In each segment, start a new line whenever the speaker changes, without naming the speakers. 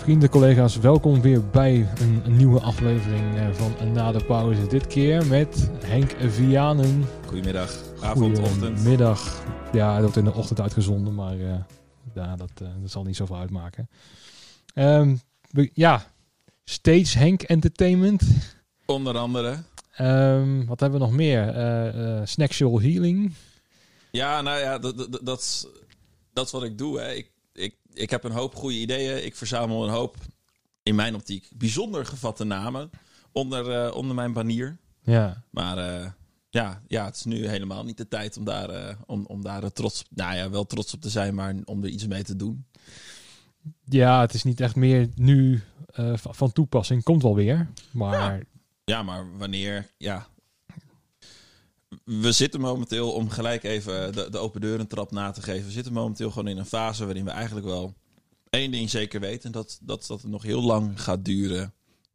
Vrienden, collega's, welkom weer bij een, nieuwe aflevering eh, van Na de Pauze. Dit keer met Henk Vianen.
Goedemiddag, avond, ochtend.
Middag. Ja, dat wordt in de ochtend uitgezonden, maar uh, ja, dat, uh, dat zal niet zoveel uitmaken. Um, we, ja, Stage Henk Entertainment.
Onder andere.
Um, wat hebben we nog meer? Uh, Snacksual Healing.
Ja, nou ja, dat, dat, dat, dat is wat ik doe. Hè. Ik, ik, heb een hoop goede ideeën. Ik verzamel een hoop, in mijn optiek, bijzonder gevatte namen onder, uh, onder mijn banier.
Ja.
Maar uh, ja, ja, het is nu helemaal niet de tijd om daar, uh, om, om daar trots, nou ja, wel trots op te zijn, maar om er iets mee te doen.
Ja, het is niet echt meer nu van toepassing. Komt wel weer, maar...
Ja, ja maar wanneer, ja, we zitten momenteel, om gelijk even de, de open deur een trap na te geven. We zitten momenteel gewoon in een fase waarin we eigenlijk wel één ding zeker weten. Dat, dat, dat het nog heel lang gaat duren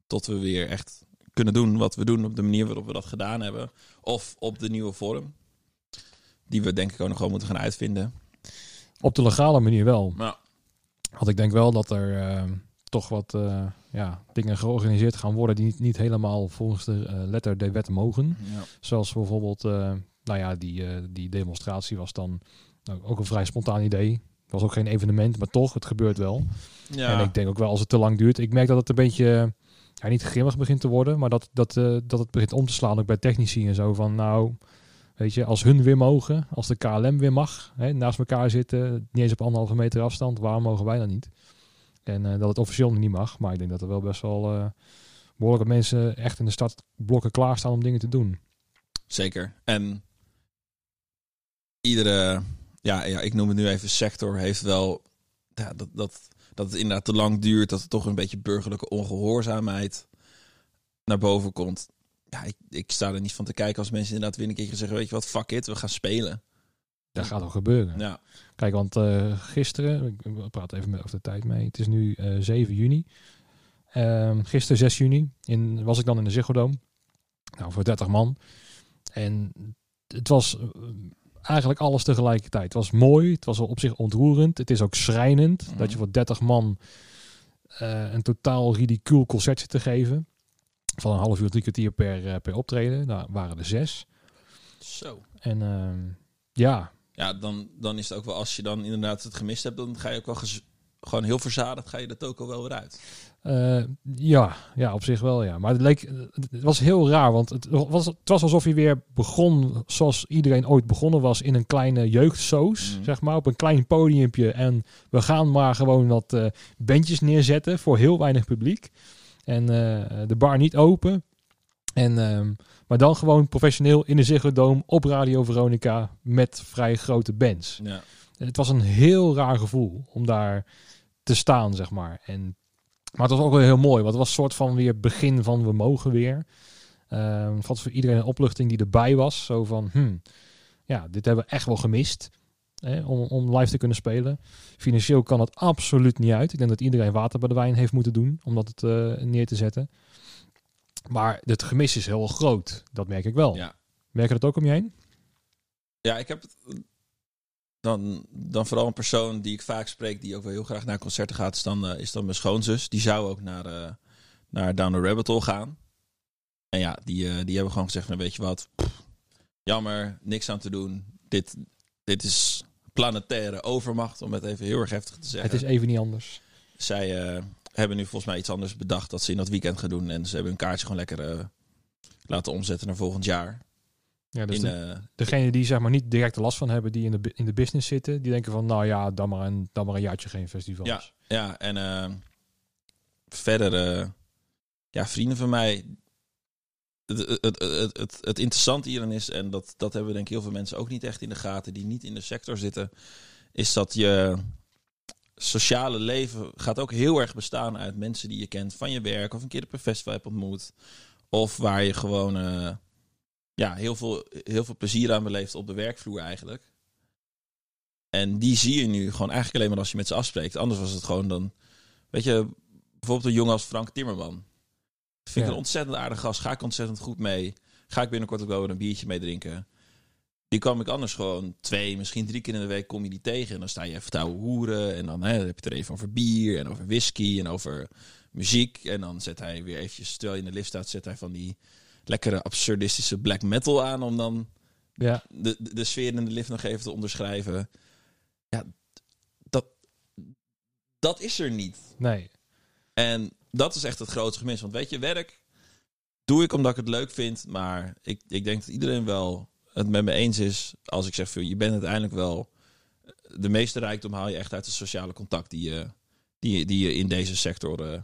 tot we weer echt kunnen doen wat we doen op de manier waarop we dat gedaan hebben. Of op de nieuwe vorm. Die we denk ik ook nog gewoon moeten gaan uitvinden.
Op de legale manier wel.
Nou.
Want ik denk wel dat er uh, toch wat uh, ja, dingen georganiseerd gaan worden die niet, niet helemaal volgens de uh, letter der wet mogen.
Ja.
Zoals bijvoorbeeld, nou ja, die, die demonstratie was dan nou, ook een vrij spontaan idee. Het was ook geen evenement, maar toch, het gebeurt wel.
Ja.
En ik denk ook wel als het te lang duurt. Ik merk dat het een beetje, ja, niet grimmig begint te worden, maar dat, dat, dat het begint om te slaan ook bij technici en zo. Van nou, weet je, als hun weer mogen, als de KLM weer mag, hè, naast elkaar zitten, niet eens op anderhalve meter afstand, waarom mogen wij dan niet? En uh, dat het officieel niet mag. Maar ik denk dat er wel best wel uh, behoorlijke mensen echt in de startblokken klaarstaan om dingen te doen.
Zeker. En iedere, ja, ja, ik noem het nu even sector, heeft wel ja, dat, dat, dat het inderdaad te lang duurt. Dat er toch een beetje burgerlijke ongehoorzaamheid naar boven komt. Ja, ik, ik sta er niet van te kijken als mensen inderdaad weer een keer zeggen, weet je wat, fuck it, we gaan spelen.
Dat gaat al gebeuren.
Ja.
Kijk, want uh, gisteren, ik praat even met over de tijd mee. Het is nu uh, 7 juni. Uh, gisteren 6 juni in, was ik dan in de Ziggo Dome. Nou, voor 30 man. En het was uh, eigenlijk alles tegelijkertijd. Het was mooi, het was op zich ontroerend. Het is ook schrijnend mm. dat je voor 30 man een totaal ridicuul concert zit te geven. Van een half uur, drie kwartier per, per optreden. Nou, waren er zes.
Zo.
En ehm, ja,
ja, dan, dan is het ook wel als je dan inderdaad het gemist hebt, dan ga je ook wel gewoon heel verzadigd, ga je dat ook al wel weer uit.
Uh, ja, ja, op zich wel, ja. Maar het, leek, het was heel raar, want het was, het was alsof je weer begon zoals iedereen ooit begonnen was in een kleine jeugdsoos, mm. zeg maar, op een klein podiumpje. En we gaan maar gewoon wat uh, bandjes neerzetten voor heel weinig publiek. En uh, de bar niet open. En... Maar dan gewoon professioneel in de Ziggo Dome op Radio Veronica met vrij grote bands.
Ja.
Het was een heel raar gevoel om daar te staan, zeg maar. En, maar het was ook wel heel mooi, want het was een soort van weer begin van we mogen weer. Uh, het was voor iedereen een opluchting die erbij was. Zo van, hmm, ja, dit hebben we echt wel gemist. Hè, om, om live te kunnen spelen. Financieel kan het absoluut niet uit. Ik denk dat iedereen water bij de wijn heeft moeten doen om dat het uh, neer te zetten. Maar het gemis is heel groot. Dat merk ik wel.
Ja.
Merk je dat ook om je heen?
Ja, ik heb dan, dan vooral een persoon die ik vaak spreek, die ook wel heel graag naar concerten gaat, is dan, uh, is dan mijn schoonzus. Die zou ook naar, uh, naar Down the Rabbit Hole gaan. En ja, die, uh, die hebben gewoon gezegd, nou weet je wat, pff, jammer, niks aan te doen. Dit, dit is planetaire overmacht, om het even heel erg heftig te zeggen.
Het is even niet anders.
Zij hebben nu volgens mij iets anders bedacht dat ze in dat weekend gaan doen. En ze hebben hun kaartje gewoon lekker uh, laten omzetten naar volgend jaar.
Ja, dus in, de, uh, degene die zeg maar niet direct de last van hebben, die in de, in de business zitten, die denken van, nou ja, dan maar een, dan maar een jaartje geen festivals.
Ja, ja en uh, verder, ja, vrienden van mij. Het, het, het, het, het, het interessante hierin is, en dat, dat hebben denk ik heel veel mensen ook niet echt in de gaten, die niet in de sector zitten, is dat je sociale leven gaat ook heel erg bestaan uit mensen die je kent van je werk of een keer op een festival hebt ontmoet. Of waar je gewoon uh, ja, heel, veel, heel veel plezier aan beleeft op de werkvloer eigenlijk. En die zie je nu gewoon eigenlijk alleen maar als je met ze afspreekt. Anders was het gewoon dan, weet je, bijvoorbeeld een jongen als Frank Timmerman. Vind ik ja. een ontzettend aardige gast. Ga ik ontzettend goed mee. Ga ik binnenkort ook wel een biertje mee drinken. Die kwam ik anders gewoon twee, misschien drie keer in de week kom je die tegen. En dan sta je even te hoeren. En dan, hè, dan heb je het er even over bier en over whisky en over muziek. En dan zet hij weer eventjes, terwijl je in de lift staat, zet hij van die lekkere absurdistische black metal aan. Om dan
Ja,
de, de, de sfeer in de lift nog even te onderschrijven. Ja, dat, dat is er niet.
nee.
En dat is echt het grootste gemis. Want weet je, werk doe ik omdat ik het leuk vind. Maar ik, ik denk dat iedereen wel het met me eens is. Als ik zeg, je bent uiteindelijk wel... De meeste rijkdom haal je echt uit de sociale contact die je, die, die je in deze sector eh,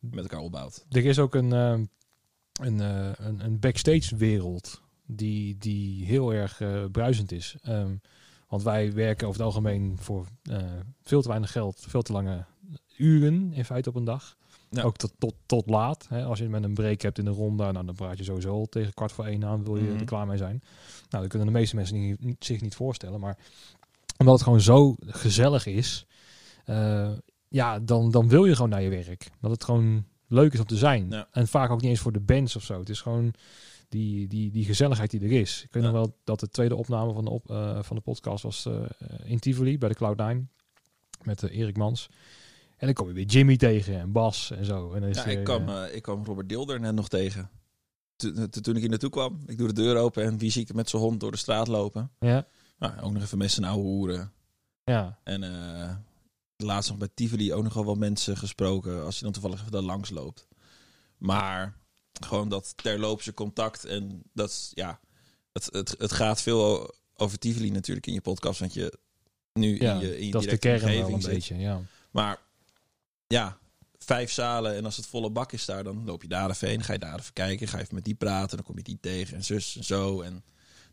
met elkaar opbouwt.
Er is ook een, ehm, een, eh, een, een backstage wereld die, die heel erg eh, bruisend is. Ehm, want wij werken over het algemeen voor eh, veel te weinig geld, veel te lange uren in feite op een dag.
Ja.
Ook tot, tot, tot laat. Hè. Als je met een break hebt in de ronde, nou, dan praat je sowieso al tegen kwart voor één aan, wil je
Mhm.
er klaar mee zijn. Nou, dat kunnen de meeste mensen niet, niet- zich niet voorstellen. Maar omdat het gewoon zo gezellig is, eh, ja, dan, dan wil je gewoon naar je werk. Dat het gewoon leuk is om te zijn.
Ja.
En vaak ook niet eens voor de bands of zo. Het is gewoon die, die, die gezelligheid die er is. Ik weet
Ja.
nog wel dat de tweede opname van de, op, eh, van de podcast was eh, in Tivoli bij de Cloud9 met Erik Mans. En dan kom je weer Jimmy tegen en Bas en zo. En dan is
Ja, ik, kwam,
eh,
eh, ik kwam Robert Dilder net nog tegen. Toen, toen- toen ik hier naartoe kwam, ik doe de deur open en wie zie ik met zijn hond door de straat lopen?
ja,
Nou, ook nog even met zijn oude hoeren.
ja,
En eh laatst nog bij Tivoli ook nogal wat mensen gesproken. Als je dan toevallig even daar langs loopt. Maar gewoon dat terloopse contact. En dat ja, het, het, het gaat veel over Tivoli natuurlijk in je podcast. Want je nu
ja
in je, in je
dat is de kern wel een
zit.
beetje. Ja.
Maar ja, vijf zalen en als het volle bak is daar, dan loop je daar even heen. Ga je daar even kijken, ga je even met die praten. Dan kom je die tegen en zus en zo. En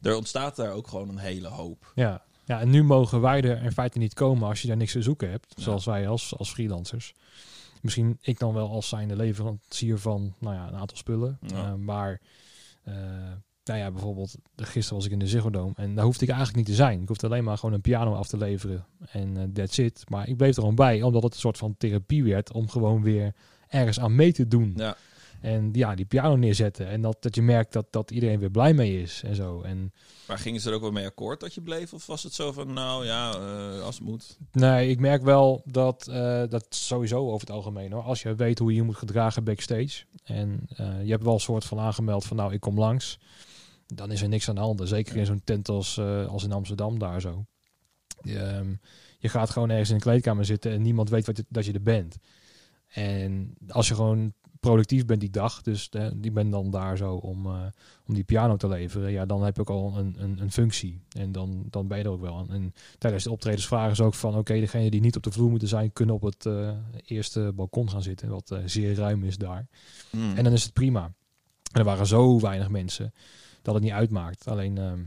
er ontstaat daar ook gewoon een hele hoop.
Ja. ja, en nu mogen wij er in feite niet komen als je daar niks te zoeken hebt.
Ja.
Zoals wij als, als freelancers. Misschien ik dan wel als zijnde leverancier van nou ja, een aantal spullen.
Ja.
Eh, maar eh, nou ja, bijvoorbeeld gisteren was ik in de Ziggo Dome en daar hoefde ik eigenlijk niet te zijn. Ik hoefde alleen maar gewoon een piano af te leveren en eh, that's it. Maar ik bleef er gewoon bij, omdat het een soort van therapie werd om gewoon weer ergens aan mee te doen.
Ja,
En ja, die piano neerzetten en dat, dat je merkt dat, dat iedereen weer blij mee is en zo. En
maar gingen ze er ook wel mee akkoord dat je bleef? Of was het zo van, nou ja, eh, als het moet.
Nee, ik merk wel dat eh, dat sowieso over het algemeen hoor. Als je weet hoe je je moet gedragen backstage en je hebt wel een soort van aangemeld van nou ik kom langs, dan is er niks aan de hand. Zeker in zo'n tent als, eh, als in Amsterdam daar zo. Je, ehm, je gaat gewoon ergens in een kleedkamer zitten en niemand weet wat je, dat je er bent. En als je gewoon productief bent die dag, dus die ben dan daar zo om, eh, om die piano te leveren, ja, dan heb je ook al een, een, een functie. En dan, dan ben je er ook wel aan. En tijdens de optredens vragen ze ook van, oké, degenen die niet op de vloer moeten zijn, kunnen op het eh, eerste balkon gaan zitten, wat zeer ruim is daar.
Hmm.
En dan is het prima. En er waren zo weinig mensen dat het niet uitmaakt. Alleen, ehm,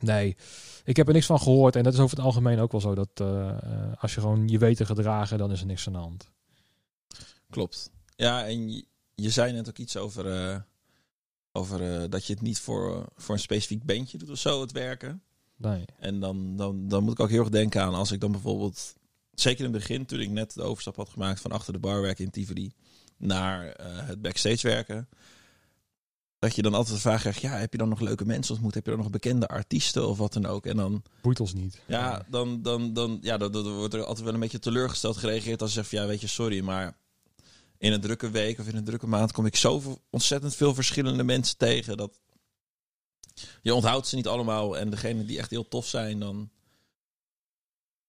nee, ik heb er niks van gehoord. En dat is over het algemeen ook wel zo. Dat eh, eh, als je gewoon je weet te gedragen, dan is er niks aan de hand.
Klopt. Ja, en je, je zei net ook iets over, eh, over dat je het niet voor, voor een specifiek bandje doet of zo, het werken.
Nee.
En dan, dan, dan moet ik ook heel erg denken aan als ik dan bijvoorbeeld, zeker in het begin, toen ik net de overstap had gemaakt van achter de bar werken in Tivoli naar het backstage werken. Dat je dan altijd de vraag krijgt, ja, heb je dan nog leuke mensen ontmoet? Heb je dan nog bekende artiesten of wat dan ook? En dan,
Boeit ons niet.
ja, dan, dan, dan, ja, dan, dan wordt er altijd wel een beetje teleurgesteld gereageerd als je zegt, ja, weet je, sorry, maar in een drukke week of in een drukke maand kom ik zo ontzettend veel verschillende mensen tegen dat je onthoudt ze niet allemaal en degene die echt heel tof zijn, dan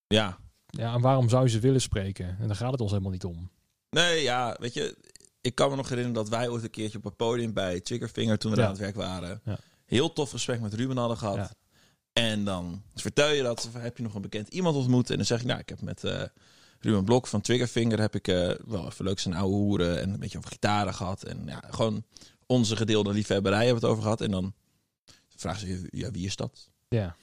ja.
Ja, en waarom zou je ze willen spreken? En daar gaat het ons helemaal niet om.
Nee, ja, weet je, ik kan me nog herinneren dat wij ooit een keertje op het podium bij Triggerfinger toen we
Ja.
aan het werk waren,
Ja.
heel tof gesprek met Ruben hadden gehad.
Ja.
En dan vertel je dat, of heb je nog een bekend iemand ontmoet? En dan zeg ik, nou, ik heb met eh, Ruben Blok van Triggerfinger heb ik eh, wel even leuk zijn oude hoeren en een beetje over gitaren gehad. En ja, gewoon onze gedeelde liefhebberij hebben we het over gehad. En dan vragen ze, je, ja, wie is dat?
Ja,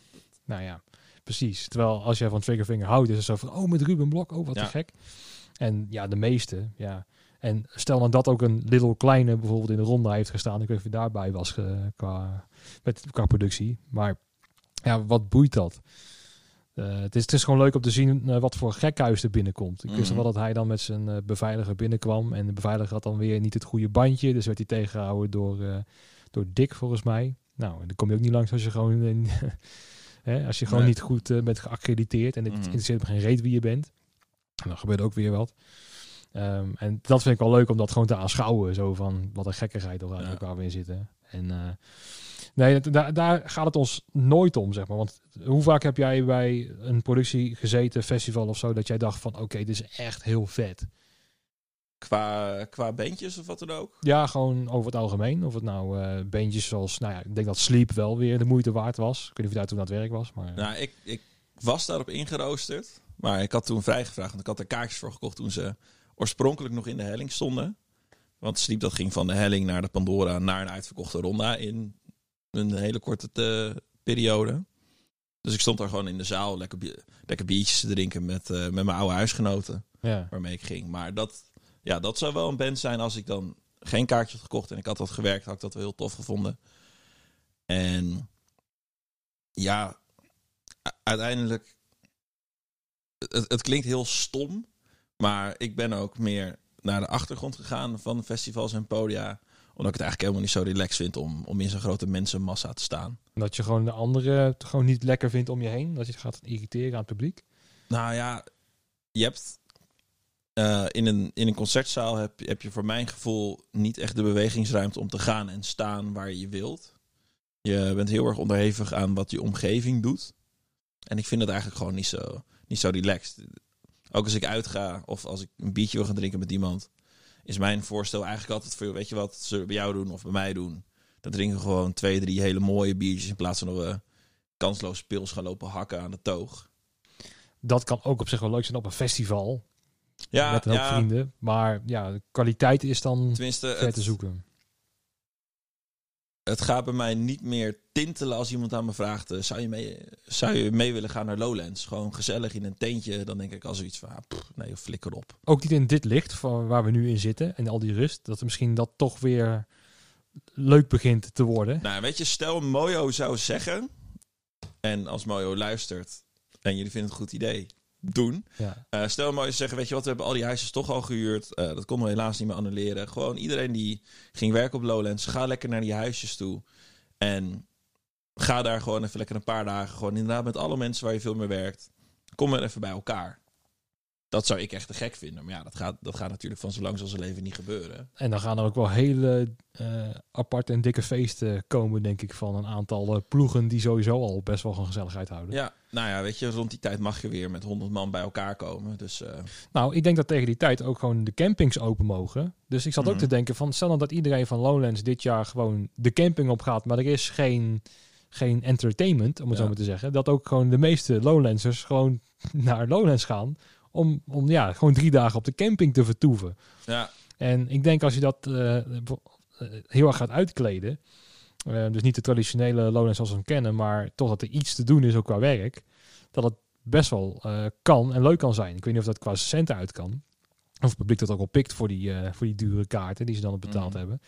nou ja, precies. Terwijl als jij van Triggerfinger houdt, is het zo van, oh, met Ruben Blok, oh, wat te gek. En ja, de meeste, ja. En stel dan dat ook een Little Kleine bijvoorbeeld in de ronde heeft gestaan. Ik weet niet of je daarbij was eh, qua, met, qua productie. Maar ja, wat boeit dat? Eh, het, is, het is gewoon leuk om te zien eh, wat voor gekhuis er binnenkomt. Ik wist
Mhm.
wel dat hij dan met zijn beveiliger binnenkwam. En de beveiliger had dan weer niet het goede bandje. Dus werd hij tegengehouden door, door Dick volgens mij. Nou, dan kom je ook niet langs als je gewoon, hè, als je gewoon
Nee.
niet goed bent geaccrediteerd en het
Mhm.
interesseert me geen reet wie je bent. En dan gebeurt ook weer wat. Ehm, en dat vind ik wel leuk om dat gewoon te aanschouwen. Zo van wat een gekkigheid of eigenlijk
Ja.
waar we in zitten. En eh, nee, daar, daar gaat het ons nooit om, zeg maar. Want hoe vaak heb jij bij een productie gezeten, festival of zo, dat jij dacht van oké, dit is echt heel vet.
Qua, qua bandjes of wat dan ook.
Ja, gewoon over het algemeen. Of het nou eh beentjes zoals, nou ja, ik denk dat Sleep wel weer de moeite waard was. Ik weet niet of je daar toen aan het werk was, maar...
Nou, ik, ik was daarop ingeroosterd. Maar ik had toen vrijgevraagd. Want ik had er kaartjes voor gekocht toen ze oorspronkelijk nog in de helling stonden. Want Sleep dat ging van de helling naar de Pandora naar een uitverkochte ronda in een hele korte te- periode. Dus ik stond daar gewoon in de zaal lekker, lekker biertjes te drinken met, eh, met mijn oude huisgenoten.
ja.
waarmee ik ging. Maar dat, ja, dat zou wel een band zijn als ik dan geen kaartje had gekocht en ik had dat gewerkt, had ik dat wel heel tof gevonden. En ja, uiteindelijk, het, het klinkt heel stom, maar ik ben ook meer naar de achtergrond gegaan van festivals en podia. Omdat ik het eigenlijk helemaal niet zo relaxed vind om, om in zo'n grote mensenmassa te staan.
Dat je gewoon de anderen het gewoon niet lekker vindt om je heen. Dat je het gaat irriteren aan het publiek.
Nou ja, je hebt eh, in, een, in een concertzaal heb, heb je voor mijn gevoel niet echt de bewegingsruimte om te gaan en staan waar je wilt. Je bent heel erg onderhevig aan wat je omgeving doet. En ik vind het eigenlijk gewoon niet zo, niet zo relaxed. Ook als ik uitga of als ik een biertje wil gaan drinken met iemand, is mijn voorstel eigenlijk altijd voor, weet je wat, we bij jou doen of bij mij doen? Dan drinken we gewoon twee, drie hele mooie biertjes in plaats van dat we kansloos pils gaan lopen hakken aan de toog.
Dat kan ook op zich wel leuk zijn op een festival.
Ja,
met een hoop
ja.
vrienden. Maar ja, de kwaliteit is dan
Tenminste,
ver te
het,
zoeken.
het gaat bij mij niet meer tintelen als iemand aan me vraagt: eh, zou, je mee, zou je mee willen gaan naar Lowlands? Gewoon gezellig in een tentje. Dan denk ik als zoiets van: ah, pff, nee, flikker op.
Ook niet in dit licht van waar we nu in zitten. En al die rust. Dat er misschien dat toch weer leuk begint te worden.
Nou, weet je, stel Mojo zou zeggen, en als Mojo luistert en jullie vinden het een goed idee, doen.
Ja.
Eh, stel Mojo zou zeggen: Weet je wat, we hebben al die huisjes toch al gehuurd. Eh, dat konden we helaas niet meer annuleren. Gewoon iedereen die ging werken op Lowlands, ga lekker naar die huisjes toe. En ga daar gewoon even lekker een paar dagen. Gewoon inderdaad met alle mensen waar je veel mee werkt. Kom er even bij elkaar. Dat zou ik echt te gek vinden. Maar ja, dat gaat, dat gaat natuurlijk van zo lang als een leven niet gebeuren.
En dan gaan er ook wel hele eh, aparte en dikke feesten komen, denk ik, van een aantal eh, ploegen die sowieso al best wel gewoon gezelligheid houden.
Ja, nou ja, weet je, rond die tijd mag je weer met 100 man bij elkaar komen. Dus eh,
Nou, ik denk dat tegen die tijd ook gewoon de campings open mogen. Dus ik zat ook
Mhm.
te denken van, stel nou dat iedereen van Lowlands dit jaar gewoon de camping op gaat, maar er is geen, geen entertainment, om het
Ja.
zo maar te zeggen. Dat ook gewoon de meeste Lowlandsers gewoon naar Lowlands gaan om, om ja, gewoon drie dagen op de camping te vertoeven.
ja,
En ik denk als je dat eh, eh, heel erg gaat uitkleden, eh, dus niet de traditionele Lowlands zoals we hem kennen, maar toch dat er iets te doen is ook qua werk, dat het best wel kan en leuk kan zijn. Ik weet niet of dat qua centen uit kan. Of het publiek dat ook al pikt voor die, voor die dure kaarten die ze dan betaald
Mhm.
hebben.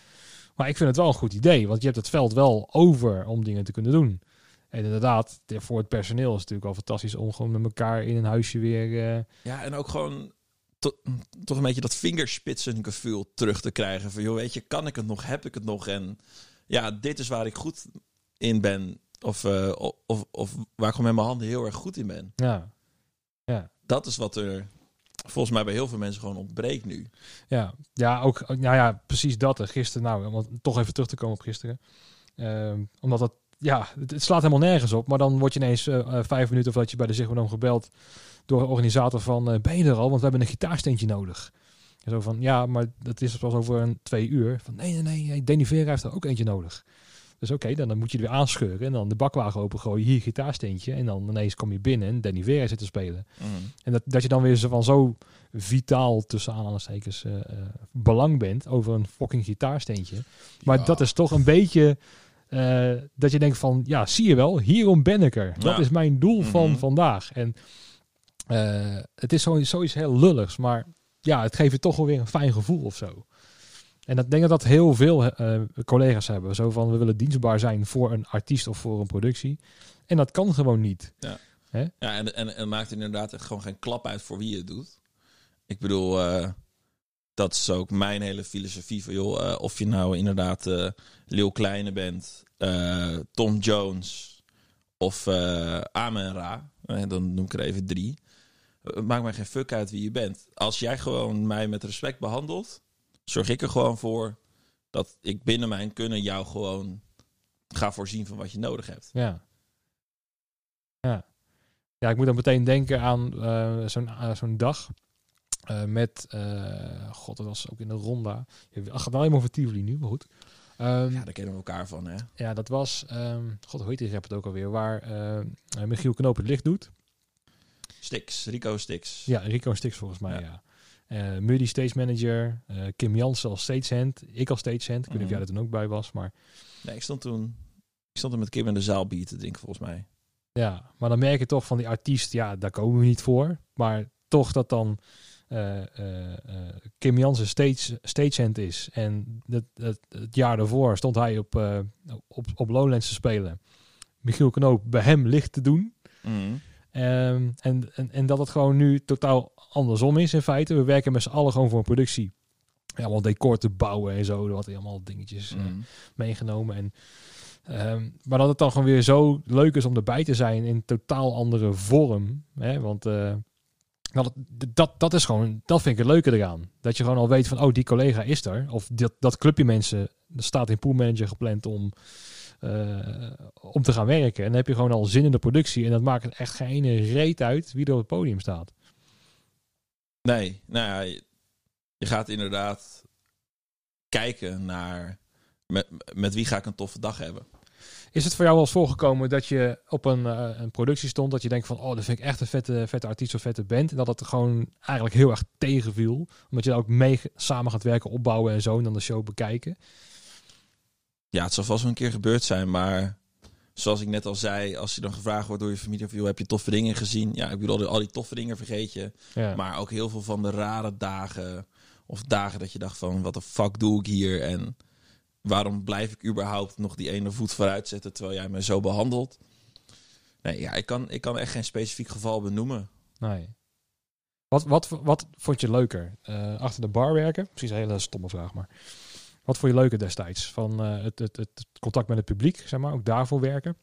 Maar ik vind het wel een goed idee, want je hebt het veld wel over om dingen te kunnen doen. En inderdaad, de- voor het personeel is het natuurlijk wel fantastisch om gewoon met elkaar in een huisje weer... eh,
ja, en ook gewoon to- toch een beetje dat vingerspitsengevoel terug te krijgen. Van joh, weet je, kan ik het nog? Heb ik het nog? En ja, dit is waar ik goed in ben. Of, eh, of, of, of waar ik gewoon met mijn handen heel erg goed in ben.
ja,
Dat is wat er volgens mij bij heel veel mensen gewoon ontbreekt nu.
Ja, ja, ook, nou ja, precies dat. Gisteren, nou, om toch even terug te komen op gisteren. Ehm, omdat dat, ja, het, slaat helemaal nergens op. Maar dan word je ineens eh, eh, vijf minuten voordat je bij de Ziggo gebeld door een organisator van, eh, ben je er al? Want we hebben een gitaarsteentje nodig. En zo van, ja, maar dat is pas over een twee uur. Van, nee, nee, nee, Danny Vera heeft er ook eentje nodig. Dus oké, dan, dan moet je er weer aanscheuren en dan de bakwagen opengooien, hier gitaarsteentje. En dan ineens kom je binnen en Danny Vera zit te spelen. En dat, dat je dan weer zo van zo vitaal tussen aanhalingstekens eh, belang bent over een fucking gitaarsteentje. Maar
Ja.
dat is toch een beetje eh, dat je denkt van ja, zie je wel, hierom ben ik er. Dat
Ja.
is mijn doel van
Mhm.
vandaag. En het is zo- zoiets heel lulligs, maar ja, het geeft je toch wel weer een fijn gevoel of zo. En dat ik denk dat dat heel veel eh, collega's hebben. Zo van we willen dienstbaar zijn voor een artiest of voor een productie. En dat kan gewoon niet.
Ja, en, en, en het maakt inderdaad echt gewoon geen klap uit voor wie je het doet. Ik bedoel, eh, dat is ook mijn hele filosofie van joh, eh, of je nou inderdaad eh Leeuw Kleine bent, Tom Jones of Amen Ra, dan noem ik er even drie. Maakt mij geen fuck uit wie je bent. Als jij gewoon mij met respect behandelt, zorg ik er gewoon voor dat ik binnen mijn kunnen jou gewoon ga voorzien van wat je nodig hebt.
Ja. Ja. Ja, ik moet dan meteen denken aan eh, zo'n eh, zo'n dag eh, met, god, dat was ook in de ronda. Je gaat wel helemaal voor Tivoli nu, maar goed. Ehm,
Ja, daar kennen we elkaar van, hè?
ja, dat was, ehm, god, hoe heet die rapper ook alweer, waar Michiel Knoop het licht doet.
Stix, Rico Stix.
Ja, Rico Stix volgens mij,
Ja.
ja. Muddy stage manager, eh, Kim Jansen als stagehand, ik als stagehand. Ik weet niet of
Mhm.
jij er toen ook bij was, maar
Nee, ik stond toen... Ik stond er met Kim in de zaal bier te drinken, volgens mij.
Ja, maar dan merk je toch van die artiest, ja, daar komen we niet voor. Maar toch dat dan eh, Kim Jansen stage, stagehand is. En het, jaar daarvoor stond hij op, op, op Lowlands te spelen. Michiel Knoop bij hem licht te doen.
Mhm.
Ehm, en, en, en dat het gewoon nu totaal andersom is in feite. We werken met z'n allen gewoon voor een productie. Ja, decor te bouwen en zo. Er wat allemaal dingetjes eh,
Mhm.
meegenomen. En, ehm, maar dat het dan gewoon weer zo leuk is om erbij te zijn in totaal andere vorm. Hè? Want eh, dat, het- dat, dat is gewoon, dat vind ik het leuke eraan. Dat je gewoon al weet van, oh, die collega is er. Of dat, dat clubje mensen, er staat in poolmanager gepland om, eh, om te gaan werken. En dan heb je gewoon al zin in de productie. En dat maakt echt geen reet uit wie er op het podium staat.
Nee, nou ja, je, je gaat inderdaad kijken naar met, met wie ga ik een toffe dag hebben.
Is het voor jou wel eens voorgekomen dat je op een, eh, een productie stond dat je denkt van, oh, dat vind ik echt een vette, vette artiest of vette band. En dat het gewoon eigenlijk heel erg tegenviel. Omdat je daar ook mee samen gaat werken, opbouwen en zo. En dan de show bekijken.
Ja, het zal vast wel een keer gebeurd zijn, maar zoals ik net al zei, als je dan gevraagd wordt door je familie of joh, heb je toffe dingen gezien? Ja, ik bedoel, al die, al die toffe dingen vergeet je.
Ja.
Maar ook heel veel van de rare dagen of dagen dat je dacht van, wat de fuck doe ik hier? En waarom blijf ik überhaupt nog die ene voet vooruit zetten terwijl jij me zo behandelt? Nee, ja, ik kan, ik kan echt geen specifiek geval benoemen.
Nee. Wat, wat, wat vond je leuker? Eh, achter de bar werken? Precies een hele stomme vraag, maar. Wat vond je leuker destijds? Van eh, het, het, het contact met het publiek, zeg maar, ook daarvoor werken?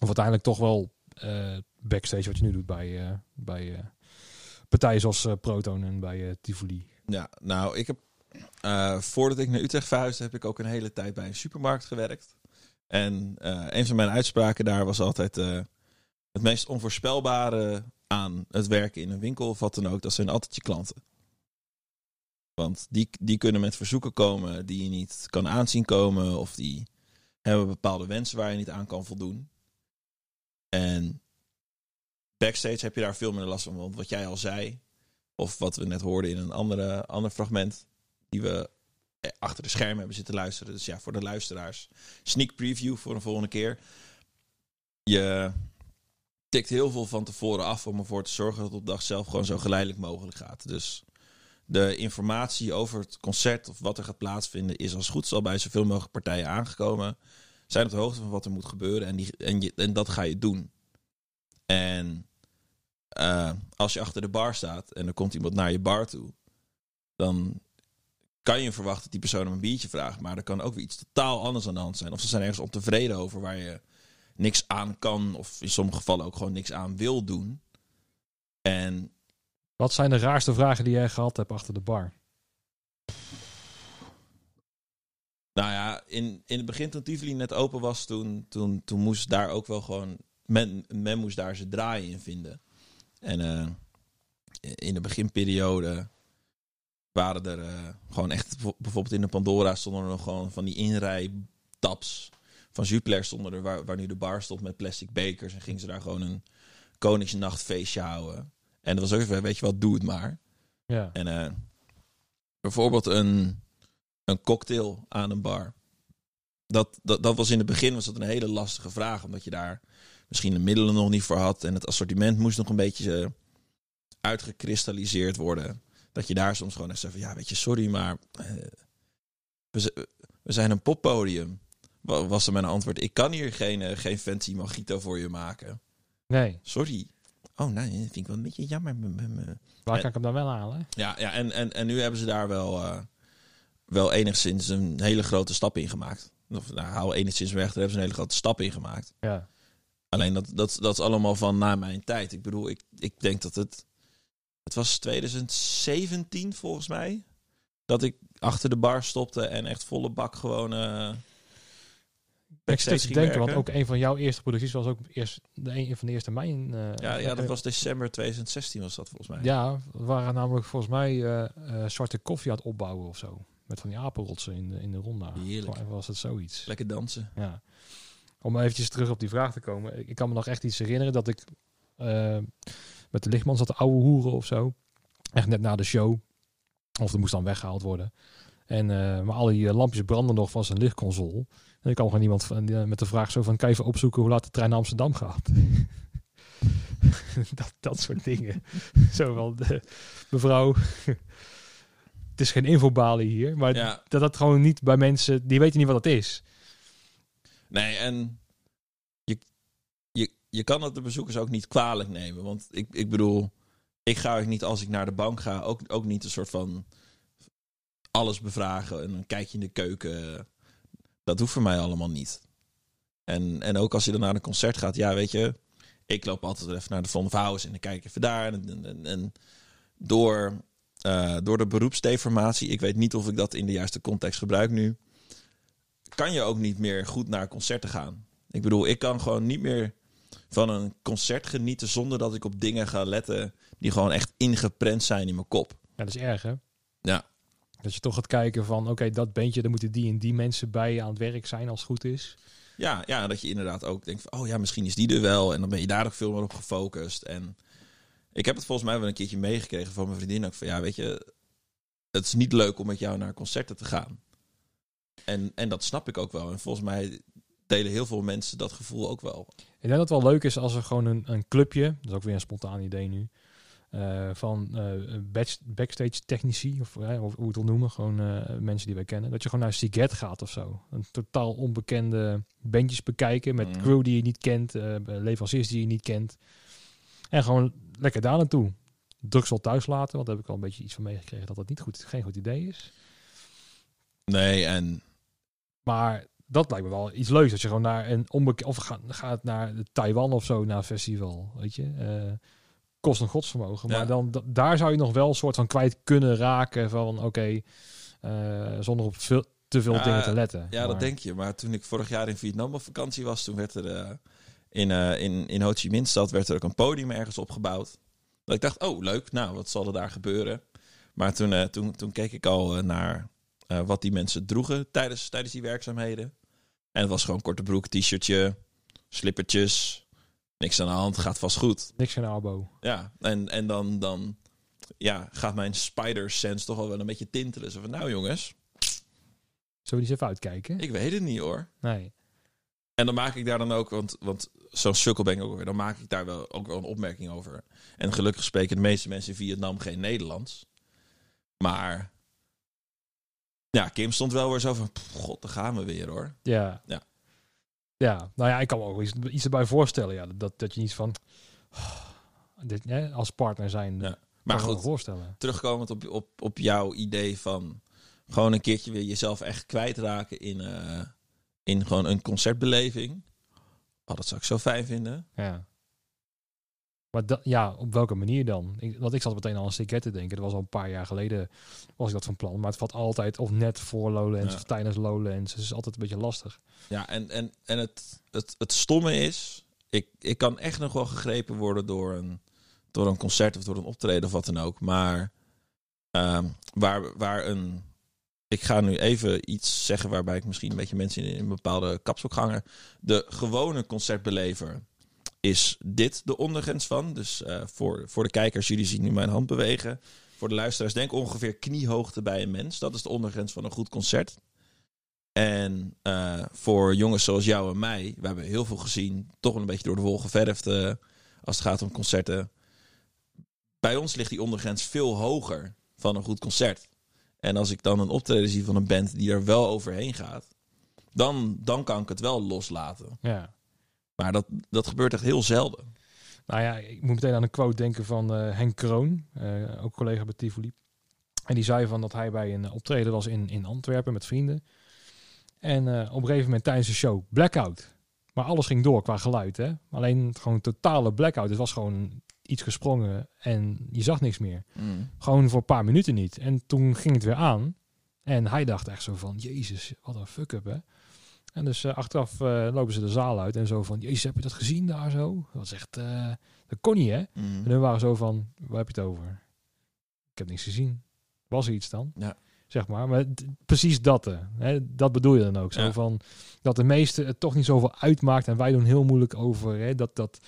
Of uiteindelijk toch wel eh, backstage wat je nu doet bij, eh, bij partijen zoals Proton en bij Tivoli?
Ja, nou, ik heb voordat ik naar Utrecht verhuisde, heb ik ook een hele tijd bij een supermarkt gewerkt. En een van mijn uitspraken daar was altijd het meest onvoorspelbare aan het werken in een winkel of wat dan ook, dat zijn altijd je klanten. Want die, die kunnen met verzoeken komen die je niet kan aanzien komen, of die hebben bepaalde wensen waar je niet aan kan voldoen. En backstage heb je daar veel minder last van, want wat jij al zei, of wat we net hoorden in een andere, ander fragment. Die we eh, achter de schermen hebben zitten luisteren. Dus ja, voor de luisteraars. Sneak preview voor een volgende keer. Je tikt heel veel van tevoren af om ervoor te zorgen dat het op dag zelf gewoon zo geleidelijk mogelijk gaat. Dus de informatie over het concert of wat er gaat plaatsvinden is als goed al bij zoveel mogelijk partijen aangekomen. Zijn op de hoogte van wat er moet gebeuren en, die, en, je, en dat ga je doen. En eh, als je achter de bar staat en er komt iemand naar je bar toe, dan kan je verwachten dat die persoon om een biertje vraagt. Maar er kan ook weer iets totaal anders aan de hand zijn. Of ze zijn ergens ontevreden over waar je niks aan kan, of in sommige gevallen ook gewoon niks aan wil doen. En
Wat zijn de raarste vragen die jij gehad hebt achter de bar?
nou ja, in, in het begin toen Tivoli net open was, toen, toen, toen moest daar ook wel gewoon, men, men moest daar zijn draai in vinden. En eh, in de beginperiode waren er eh, gewoon echt, bijvoorbeeld in de Pandora stonden er nog gewoon van die inrijtaps van Jupiler stonden er, waar, waar nu de bar stond met plastic bekers. En gingen ze daar gewoon een Koningsnachtfeestje houden. En dat was ook even, weet je wat, doe het maar.
Ja.
En eh, bijvoorbeeld een, een cocktail aan een bar. Dat, dat, dat was in het begin was dat een hele lastige vraag, omdat je daar misschien de middelen nog niet voor had. En het assortiment moest nog een beetje eh, uitgekristalliseerd worden. Dat je daar soms gewoon echt zei van, ja, weet je, sorry, maar eh, we, zijn een poppodium. Wa- Was er mijn antwoord. Ik kan hier geen, geen fancy mojito voor je maken.
Nee.
Sorry. Oh nee, dat vind ik wel een beetje jammer.
Waar kan ik hem dan wel halen?
Ja, ja en, en, en nu hebben ze daar wel, eh, wel enigszins een hele grote stap in gemaakt. Of nou, hou enigszins weg, daar hebben ze een hele grote stap in gemaakt.
Ja.
Alleen dat, dat, dat is allemaal van na mijn tijd. Ik bedoel, ik, ik denk dat het. Het was 2017 volgens mij. Dat ik achter de bar stopte en echt volle bak gewoon. eh backstage
zit te denken, want ook een van jouw eerste producties was ook eerst de een van de eerste mijn. eh,
Ja, ja, dat
eh,
was december 2016 was dat volgens mij.
Ja, we waren namelijk volgens mij eh, zwarte koffie aan het opbouwen of zo. Met van die apenrotsen in de, in de ronda.
Heerlijk.
Was het zoiets.
Lekker dansen.
Ja. Om eventjes terug op die vraag te komen. Ik, ik kan me nog echt iets herinneren dat ik met de lichtman zat te ouwe hoeren of zo. Echt net na de show. Of er moest dan weggehaald worden. En, maar al die lampjes branden nog van zijn lichtconsole. En ik kwam gewoon iemand van, eh, met de vraag zo van... kan je even opzoeken hoe laat de trein naar Amsterdam gaat? dat, dat soort dingen. zo van, de, mevrouw... het is geen infobalie hier. Maar
Ja.
dat dat gewoon niet bij mensen... die weten niet wat het is.
Nee, en je, je, je kan het de bezoekers ook niet kwalijk nemen. Want ik, ik bedoel, ik ga ook niet als ik naar de bank ga, ook, ook niet een soort van alles bevragen en een kijkje in de keuken. Dat hoeft voor mij allemaal niet. En, en ook als je dan naar een concert gaat, ja, weet je, ik loop altijd even naar de Von House en dan kijk ik even daar. En, en, en, en door, eh, door de beroepsdeformatie, ik weet niet of ik dat in de juiste context gebruik nu, kan je ook niet meer goed naar concerten gaan. Ik bedoel, ik kan gewoon niet meer van een concert genieten zonder dat ik op dingen ga letten die gewoon echt ingeprent zijn in mijn kop.
Ja, dat is erg, hè?
Ja.
Dat je toch gaat kijken van, oké, dat bandje, daar moeten die en die mensen bij aan het werk zijn als het goed is.
Ja, ja, dat je inderdaad ook denkt van, oh ja, misschien is die er wel. En dan ben je daar ook veel meer op gefocust. En ik heb het volgens mij wel een keertje meegekregen van mijn vriendin ook van, ja, weet je, het is niet leuk om met jou naar concerten te gaan. En, en dat snap ik ook wel. En volgens mij delen heel veel mensen dat gevoel ook wel.
Ik denk dat het wel leuk is als er gewoon een, een clubje, dat is ook weer een spontaan idee nu, eh, van back- backstage technici, of, eh, of hoe het wil noemen, gewoon mensen die wij kennen, dat je gewoon naar Siget gaat of zo. Een totaal onbekende bandjes bekijken met
Mhm.
crew die je niet kent, leveranciers die je niet kent. En gewoon lekker daar naartoe. Drugs al thuis laten, want daar heb ik al een beetje iets van meegekregen dat dat niet goed, geen goed idee is.
Nee, en
Maar dat lijkt me wel iets leuks. Dat je gewoon naar een onbekend... Of gaat, gaat naar Taiwan of zo, naar een festival. Weet je? Kost een godsvermogen.
Ja.
Maar dan, da- daar zou je nog wel een soort van kwijt kunnen raken. Van oké, eh, zonder op veel, te veel
Ja,
dingen te letten.
Ja, dat denk je. Maar toen ik vorig jaar in Vietnam op vakantie was, toen werd er eh, in, eh, in, in Ho Chi Minh stad werd er ook een podium ergens opgebouwd. Dat ik dacht, oh leuk, nou wat zal er daar gebeuren? Maar toen, toen, toen keek ik al naar wat die mensen droegen tijdens, tijdens die werkzaamheden. En het was gewoon korte broek, t-shirtje, slippertjes, niks aan de hand, gaat vast goed.
Niks geen arbo.
Ja, en, en dan, dan ja, gaat mijn spider sense toch wel wel een beetje tintelen. Zo van, nou jongens,
Zullen we eens even uitkijken?
ik weet het niet hoor.
Nee.
En dan maak ik daar dan ook, want, want zo'n sukkel ben ik ook weer, dan maak ik daar wel ook wel een opmerking over. En gelukkig spreken de meeste mensen in Vietnam geen Nederlands. Maar ja, Kim stond wel weer zo van, "Pff, god, daar gaan we weer hoor.
Ja.
Ja.
Ja, nou ja, ik kan me ook iets, iets erbij voorstellen. Ja, dat, dat je niet van... dit, hè, als partner zijn.
Ja.
kan
Maar goed,
voorstellen.
terugkomend op, op, op jouw idee van gewoon een keertje weer jezelf echt kwijtraken in, eh, in gewoon een concertbeleving. Oh, dat zou ik zo fijn vinden.
Ja. Maar da- ja, op welke manier dan? Ik, want ik zat meteen al aan Sticket te denken. Dat was al een paar jaar geleden was ik dat van plan. Maar het valt altijd of net voor Lowlands
Ja.
of tijdens Lowlands. Dus het is altijd een beetje lastig.
Ja, en, en, en het, het, het stomme is, ik, ik kan echt nog wel gegrepen worden door een, door een concert of door een optreden of wat dan ook. Maar ehm, waar, waar een. Ik ga nu even iets zeggen waarbij ik misschien een beetje mensen in, in een bepaalde kapstok hangen. De gewone concertbelever is dit de ondergrens van. Dus eh, voor, voor de kijkers, jullie zien nu mijn hand bewegen. Voor de luisteraars, denk ongeveer kniehoogte bij een mens. Dat is de ondergrens van een goed concert. En eh, voor jongens zoals jou en mij, we hebben heel veel gezien, toch een beetje door de wol geverfd eh, als het gaat om concerten. Bij ons ligt die ondergrens veel hoger van een goed concert. En als ik dan een optreden zie van een band die er wel overheen gaat, dan, dan kan ik het wel loslaten.
Ja.
Maar dat, dat gebeurt echt heel zelden.
Nou ja, ik moet meteen aan een quote denken van eh, Henk Kroon, eh, ook collega bij Tivoli. En die zei van dat hij bij een optreden was in, in Antwerpen met vrienden. En eh, op een gegeven moment tijdens de show blackout. Maar alles ging door qua geluid. Hè? Alleen gewoon totale blackout. Het was gewoon iets gesprongen en je zag niks meer.
Mm.
Gewoon voor een paar minuten niet. En toen ging het weer aan. En hij dacht echt zo van, jezus, wat een fuck-up hè. En dus eh, achteraf eh, lopen ze de zaal uit en zo van, jezus, heb je dat gezien daar zo? Dat is echt, eh, dat kon niet hè.
Mm.
En dan waren zo van, waar heb je het over? Ik heb niks gezien. Was er iets dan?
Ja.
Zeg maar. Maar precies dat. Hè, dat bedoel je dan ook. Zo
Ja.
van, dat de meeste het toch niet zoveel uitmaakt. En wij doen heel moeilijk over hè, dat, dat,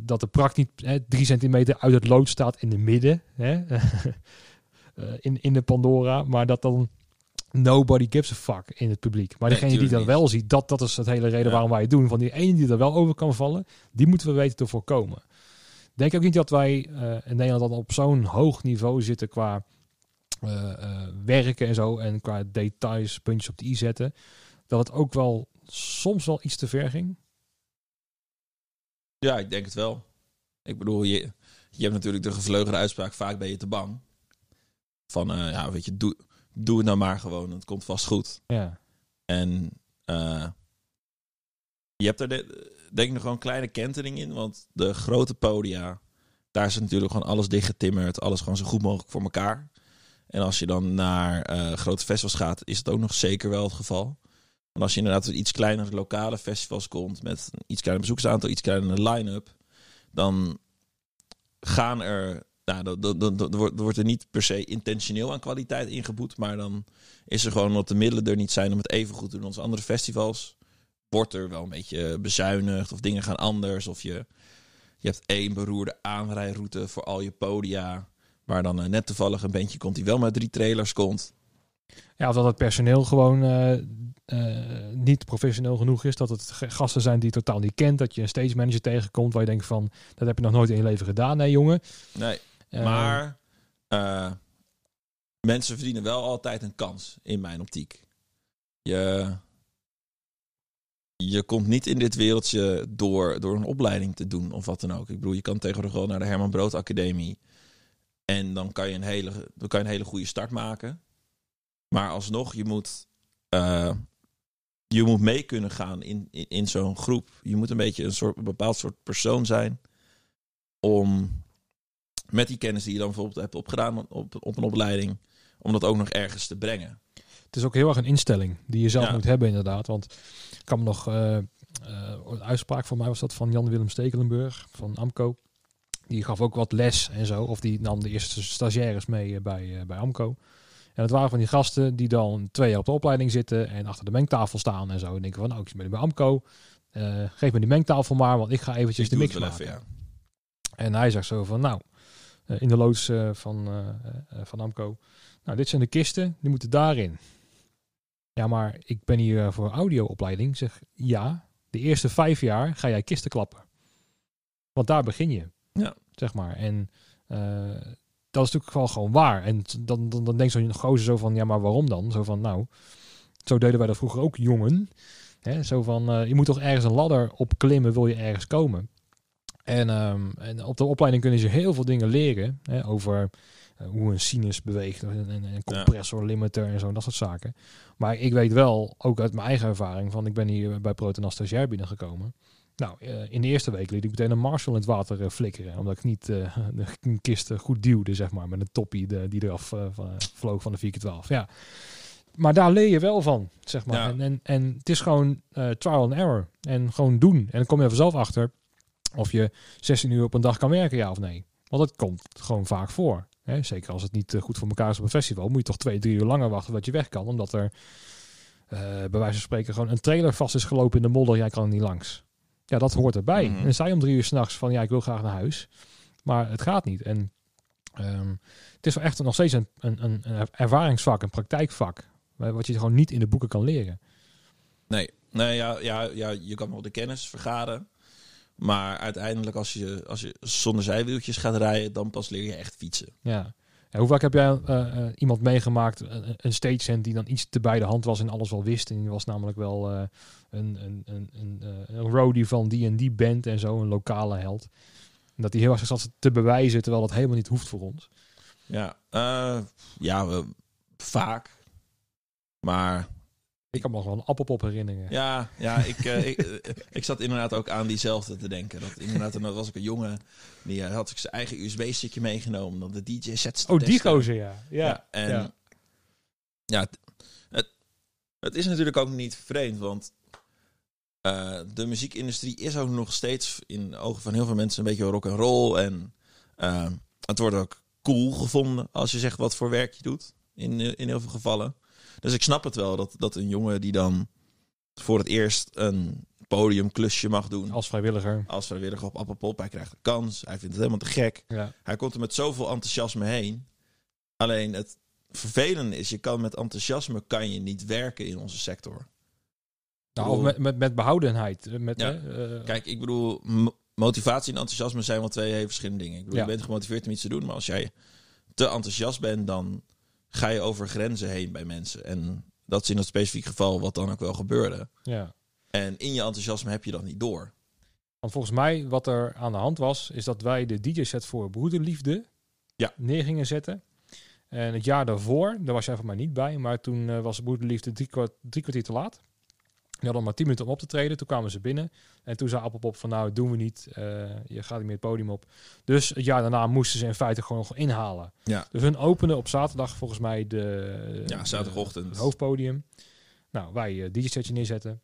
dat de prak niet hè, drie centimeter uit het lood staat in de midden. Hè, Eh, in, in de Pandora. Maar dat dan nobody gives a fuck in het publiek. Maar
Nee,
degene die dat wel ziet, dat, dat is het hele reden
Ja.
waarom wij het doen. Van die ene die er wel over kan vallen, die moeten we weten te voorkomen. Denk ook niet dat wij eh, in Nederland dan op zo'n hoog niveau zitten qua eh, eh, werken en zo. En qua details, puntjes op de i zetten. Dat het ook wel soms wel iets te ver ging.
Ja, ik denk het wel. Ik bedoel, je, je hebt natuurlijk de gevleugelde uitspraak, vaak ben je te bang. Van, ja, weet je, doe, doe het nou maar gewoon, het komt vast goed.
Ja,
En eh, je hebt er de- denk ik nog gewoon een kleine kentering in, want de grote podia, daar is natuurlijk gewoon alles dichtgetimmerd, alles gewoon zo goed mogelijk voor elkaar. En als je dan naar eh, grote festivals gaat, is het ook nog zeker wel het geval. Want als je inderdaad iets kleinere lokale festivals komt met een iets kleiner bezoekersaantal, iets kleinere line-up, dan gaan er, nou, dan, dan, dan, dan wordt- wordt er niet per se intentioneel aan kwaliteit ingeboet, maar dan is er gewoon omdat de middelen er niet zijn om het even goed te doen als andere festivals. Wordt er wel een beetje bezuinigd of dingen gaan anders. Of je, je hebt één beroerde aanrijroute voor al je podia. Waar dan eh, net toevallig een bandje komt die wel met drie trailers komt.
ja of dat het personeel gewoon eh, eh, niet professioneel genoeg is. Dat het gasten zijn die je totaal niet kent. Dat je een stage manager tegenkomt waar je denkt van... dat heb je nog nooit in je leven gedaan. Nee jongen.
Nee, maar eh, mensen verdienen wel altijd een kans in mijn optiek. Je, je komt niet in dit wereldje door, door een opleiding te doen of wat dan ook. Ik bedoel, je kan tegenwoordig wel naar de Herman Brood Academie. En dan kan je een hele, dan kan je een hele goede start maken. Maar alsnog, je moet, eh, je moet mee kunnen gaan in, in, in zo'n groep. Je moet een beetje een, soort, een bepaald soort persoon zijn om met die kennis die je dan bijvoorbeeld hebt opgedaan op, op een opleiding, om dat ook nog ergens te brengen.
Het is ook heel erg een instelling die je zelf
Ja.
moet hebben inderdaad. Want ik kan me nog... eh, eh, een uitspraak van mij was dat van Jan-Willem Stekelenburg van AMCO. Die gaf ook wat les en zo. Of die nam de eerste stagiaires mee eh, bij, bij AMCO. En het waren van die gasten die dan twee jaar op de opleiding zitten en achter de mengtafel staan en zo. En denken van, nou, ik ben bij AMCO. Geef me die mengtafel maar, want ik ga eventjes
Ik
de mix maken.
even, ja.
En hij zegt zo van, nou, in de loods eh, van, eh, eh, van Amco. Nou, dit zijn de kisten, die moeten daarin. Ja, maar ik ben hier eh, voor audioopleiding. Zeg, ja, de eerste vijf jaar ga jij kisten klappen. Want daar begin je.
Ja.
Zeg maar. En eh, dat is natuurlijk wel gewoon waar. En dan, dan, dan denkt zo'n gozer zo van, ja, maar waarom dan? Zo van, nou, zo deden wij dat vroeger ook, jongen. Hè, zo van, eh, je moet toch ergens een ladder opklimmen, wil je ergens komen. En, ehm, en op de opleiding kunnen ze heel veel dingen leren hè, over eh, hoe een sinus beweegt, en en een compressor, limiter en zo, dat soort zaken. Maar ik weet wel, ook uit mijn eigen ervaring, van ik ben hier bij Proton als stagiair binnengekomen. Nou, eh, in de eerste week liet ik meteen een Marshall in het water eh, flikkeren, omdat ik niet eh, de kisten goed duwde, zeg maar, met een toppie de, die eraf van, vloog van de 4x12. Ja. Maar daar leer je wel van, zeg maar.
Ja.
En, en, en het is gewoon trial and error. En gewoon doen. En dan kom je er vanzelf achter of je 16 uur op een dag kan werken, ja of nee. Want dat komt gewoon vaak voor. Hè? Zeker als het niet eh, goed voor elkaar is op een festival, moet je toch twee, drie uur langer wachten voordat je weg kan. Omdat er eh, bij wijze van spreken gewoon een trailer vast is gelopen in de modder. Jij kan er niet langs. Ja, dat hoort erbij.
Mhm.
En je om drie uur s'nachts van ja, ik wil graag naar huis. Maar het gaat niet. En ehm, het is wel echt nog steeds een, een, een een ervaringsvak, een praktijkvak. eh, Wat je gewoon niet in de boeken kan leren.
Nee, nee ja, ja, ja, je kan wel de kennis vergaren. Maar uiteindelijk als je, als je zonder zijwieltjes gaat rijden, dan pas leer je echt fietsen.
Ja. Hoe vaak heb jij eh, eh, iemand meegemaakt, een, een stagehand die dan iets te bij de hand was en alles wel wist. En die was namelijk wel eh, een, een, een, een, eh, een roadie van die en die band en zo, een lokale held. En dat hij heel erg zat te bewijzen, terwijl dat helemaal niet hoeft voor ons.
Ja, eh, ja we, vaak. Maar
Ik kan me nog wel een appelpop herinneren.
ja, ja ik, eh, ik, eh, ik zat inderdaad ook aan diezelfde te denken. Dat inderdaad, en dat was ik een jongen, die had ik zijn eigen USB-stickje meegenomen. Dan de DJ-sets
oh, die
testen.
gozer, ja. Ja,
Ja, en
ja.
ja, het, het, het is natuurlijk ook niet vreemd, want eh, de muziekindustrie is ook nog steeds in de ogen van heel veel mensen een beetje rock and roll en het wordt ook cool gevonden als je zegt wat voor werk je doet in, in heel veel gevallen. Dus ik snap het wel dat, dat een jongen die dan voor het eerst een podiumklusje mag doen
Als vrijwilliger.
als vrijwilliger op Appelpop, hij krijgt een kans, hij vindt het helemaal te gek.
Ja.
Hij komt er met zoveel enthousiasme heen. Alleen het vervelende is, je kan met enthousiasme kan je niet werken in onze sector.
Nou, met, met, met behoudenheid. eh, Met,
Ja.
hè, eh,
Kijk, ik bedoel, motivatie en enthousiasme zijn wel twee verschillende dingen. Ik bedoel,
Ja.
je bent gemotiveerd om iets te doen, maar als jij te enthousiast bent, dan ga je over grenzen heen bij mensen. En dat is in dat specifieke geval wat dan ook wel gebeurde.
ja.
En in je enthousiasme heb je dat niet door.
Want volgens mij, wat er aan de hand was, is dat wij de DJ-set voor Broederliefde
Ja.
neer gingen zetten. En het jaar daarvoor, daar was jij van mij niet bij, maar toen eh, was Broederliefde drie, kwart, drie kwartier te laat. Die hadden maar tien minuten om op te treden. Toen kwamen ze binnen. En toen zei Appelpop van nou, doen we niet. Eh, je gaat niet meer het podium op. Dus het jaar daarna moesten ze in feite gewoon nog inhalen.
Ja.
Dus hun openen op zaterdag volgens mij de,
Ja,
de-
zaterdagochtend.
het hoofdpodium. Nou, wij eh DJ-setje neerzetten.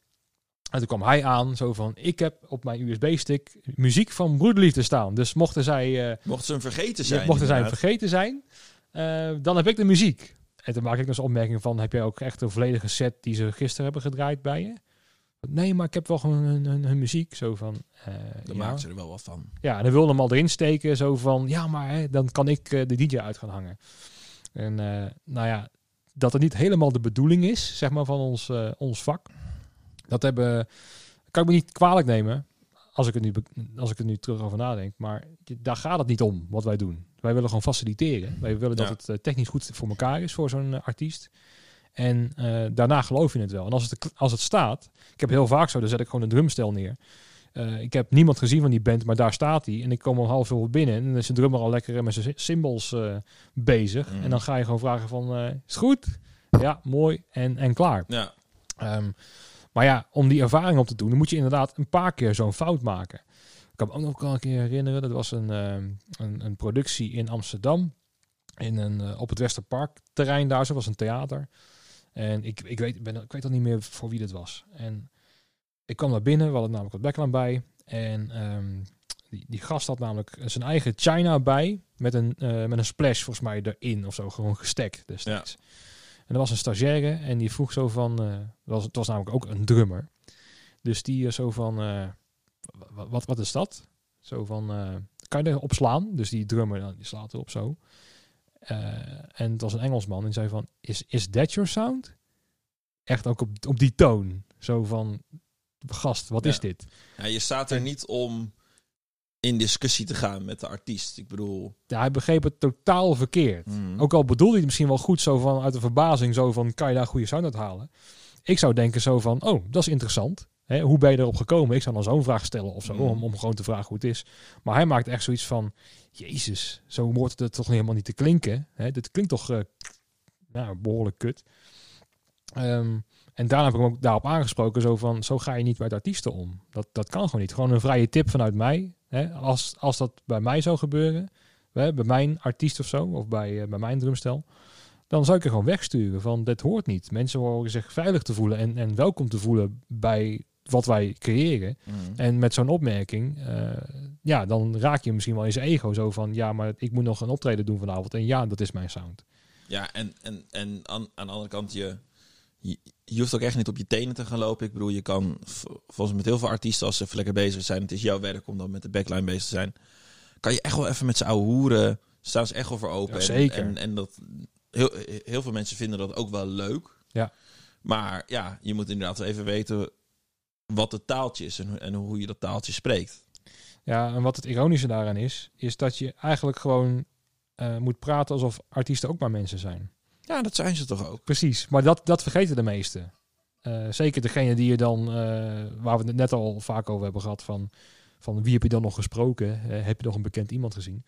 En toen kwam hij aan, zo van, ik heb op mijn USB-stick muziek van Broederliefde staan. Dus mochten zij, eh,
Mochten ze hem vergeten zijn.
mochten zij hem vergeten zijn, dan heb ik de muziek. En toen maak ik dus opmerking van, heb jij ook echt een volledige set die ze gisteren hebben gedraaid bij je? Nee, maar ik heb wel gewoon hun, hun, hun muziek. Zo van, eh,
Dan
ja.
maken ze er wel wat van.
Ja, en dan wilde hem al erin steken. Zo van, ja, maar hè, dan kan ik eh, de DJ uit gaan hangen. En eh, nou ja, dat het niet helemaal de bedoeling is, zeg maar, van ons, ons vak. Dat hebben, kan ik me niet kwalijk nemen, als ik, het nu, als ik er nu terug over nadenk. Maar daar gaat het niet om, wat wij doen. Wij willen gewoon faciliteren. Wij willen dat
Ja.
het eh, technisch goed voor elkaar is voor zo'n eh, artiest. En eh, daarna geloof je het wel. En als het, als het staat, ik heb heel vaak zo, dan zet ik gewoon een drumstel neer. Ik heb niemand gezien van die band, maar daar staat hij. En ik kom om half uur binnen en dan is de drummer al lekker met zijn cymbals bezig.
Mm.
En dan ga je gewoon vragen van, is het goed? Ja, mooi en, en klaar.
Ja,
Ehm, maar ja, om die ervaring op te doen, dan moet je inderdaad een paar keer zo'n fout maken. Ik kan me ook nog wel een keer herinneren, dat was een, ehm, een, een productie in Amsterdam. In een, eh, op het Westerpark terrein daar, zo was een theater. En ik, ik, weet, ben, ik weet al niet meer voor wie dit was. En ik kwam naar binnen, we hadden namelijk wat backline bij. En ehm, die, die gast had namelijk zijn eigen China bij. Met een, eh, met een splash volgens mij erin of zo, gewoon gestekt destijds. En er was een stagiaire en die vroeg zo van... het, was, het was namelijk ook een drummer. Dus die zo van... wa- wat, wat is dat? Zo van... eh, kan je erop slaan? Dus die drummer nou, die slaat erop zo. Eh, en het was een Engelsman en zei van... Is, is that your sound? Echt ook op, op die toon. Zo van... Gast, wat
Ja.
is dit?
Ja, je staat er niet om in discussie te gaan met de artiest. Ik bedoel,
Ja, hij begreep het totaal verkeerd.
mm,
Ook al bedoelde hij het misschien wel goed, zo van uit de verbazing, zo van kan je daar goede sound uit halen? Ik zou denken zo van, oh, dat is interessant. Hè, hoe ben je erop gekomen? Ik zou dan zo'n vraag stellen of zo,
Mm.
om, om gewoon te vragen hoe het is. Maar hij maakt echt zoiets van, jezus, zo hoort het toch helemaal niet te klinken. Hè, dit klinkt toch eh, nou, behoorlijk kut. Ehm, en daarna heb ik hem ook daarop aangesproken, zo van, zo ga je niet met artiesten om. Dat, dat kan gewoon niet. Gewoon een vrije tip vanuit mij. Hè, als, als dat bij mij zou gebeuren, hè, bij mijn artiest of zo, of bij, eh, bij mijn drumstel, dan zou ik er gewoon wegsturen van, dit hoort niet. Mensen horen zich veilig te voelen en, en welkom te voelen bij wat wij creëren.
mm.
En met zo'n opmerking, eh, ja, dan raak je misschien wel in zijn ego zo van, ja, maar ik moet nog een optreden doen vanavond. En ja, dat is mijn sound.
Ja, en, en, en aan, aan de andere kant, je, je, je hoeft ook echt niet op je tenen te gaan lopen. Ik bedoel, je kan volgens met heel veel artiesten, als ze lekker bezig zijn, het is jouw werk om dan met de backline bezig te zijn, kan je echt wel even met z'n ouwe hoeren, staan ze echt wel voor open.
Ja,
En-
zeker.
En, en, dat, heel, heel veel mensen vinden dat ook wel leuk.
Ja.
Maar ja, je moet inderdaad even weten wat het taaltje is en, hoe- en hoe je dat taaltje spreekt.
Ja, en wat het ironische daaraan is, is dat je eigenlijk gewoon eh, moet praten alsof artiesten ook maar mensen zijn.
Ja, dat zijn ze toch ook.
Precies, maar dat, dat vergeten de meesten. Eh, zeker degene die je dan, eh, waar we het net al vaak over hebben gehad, van van wie heb je dan nog gesproken? Heb je nog een bekend iemand gezien?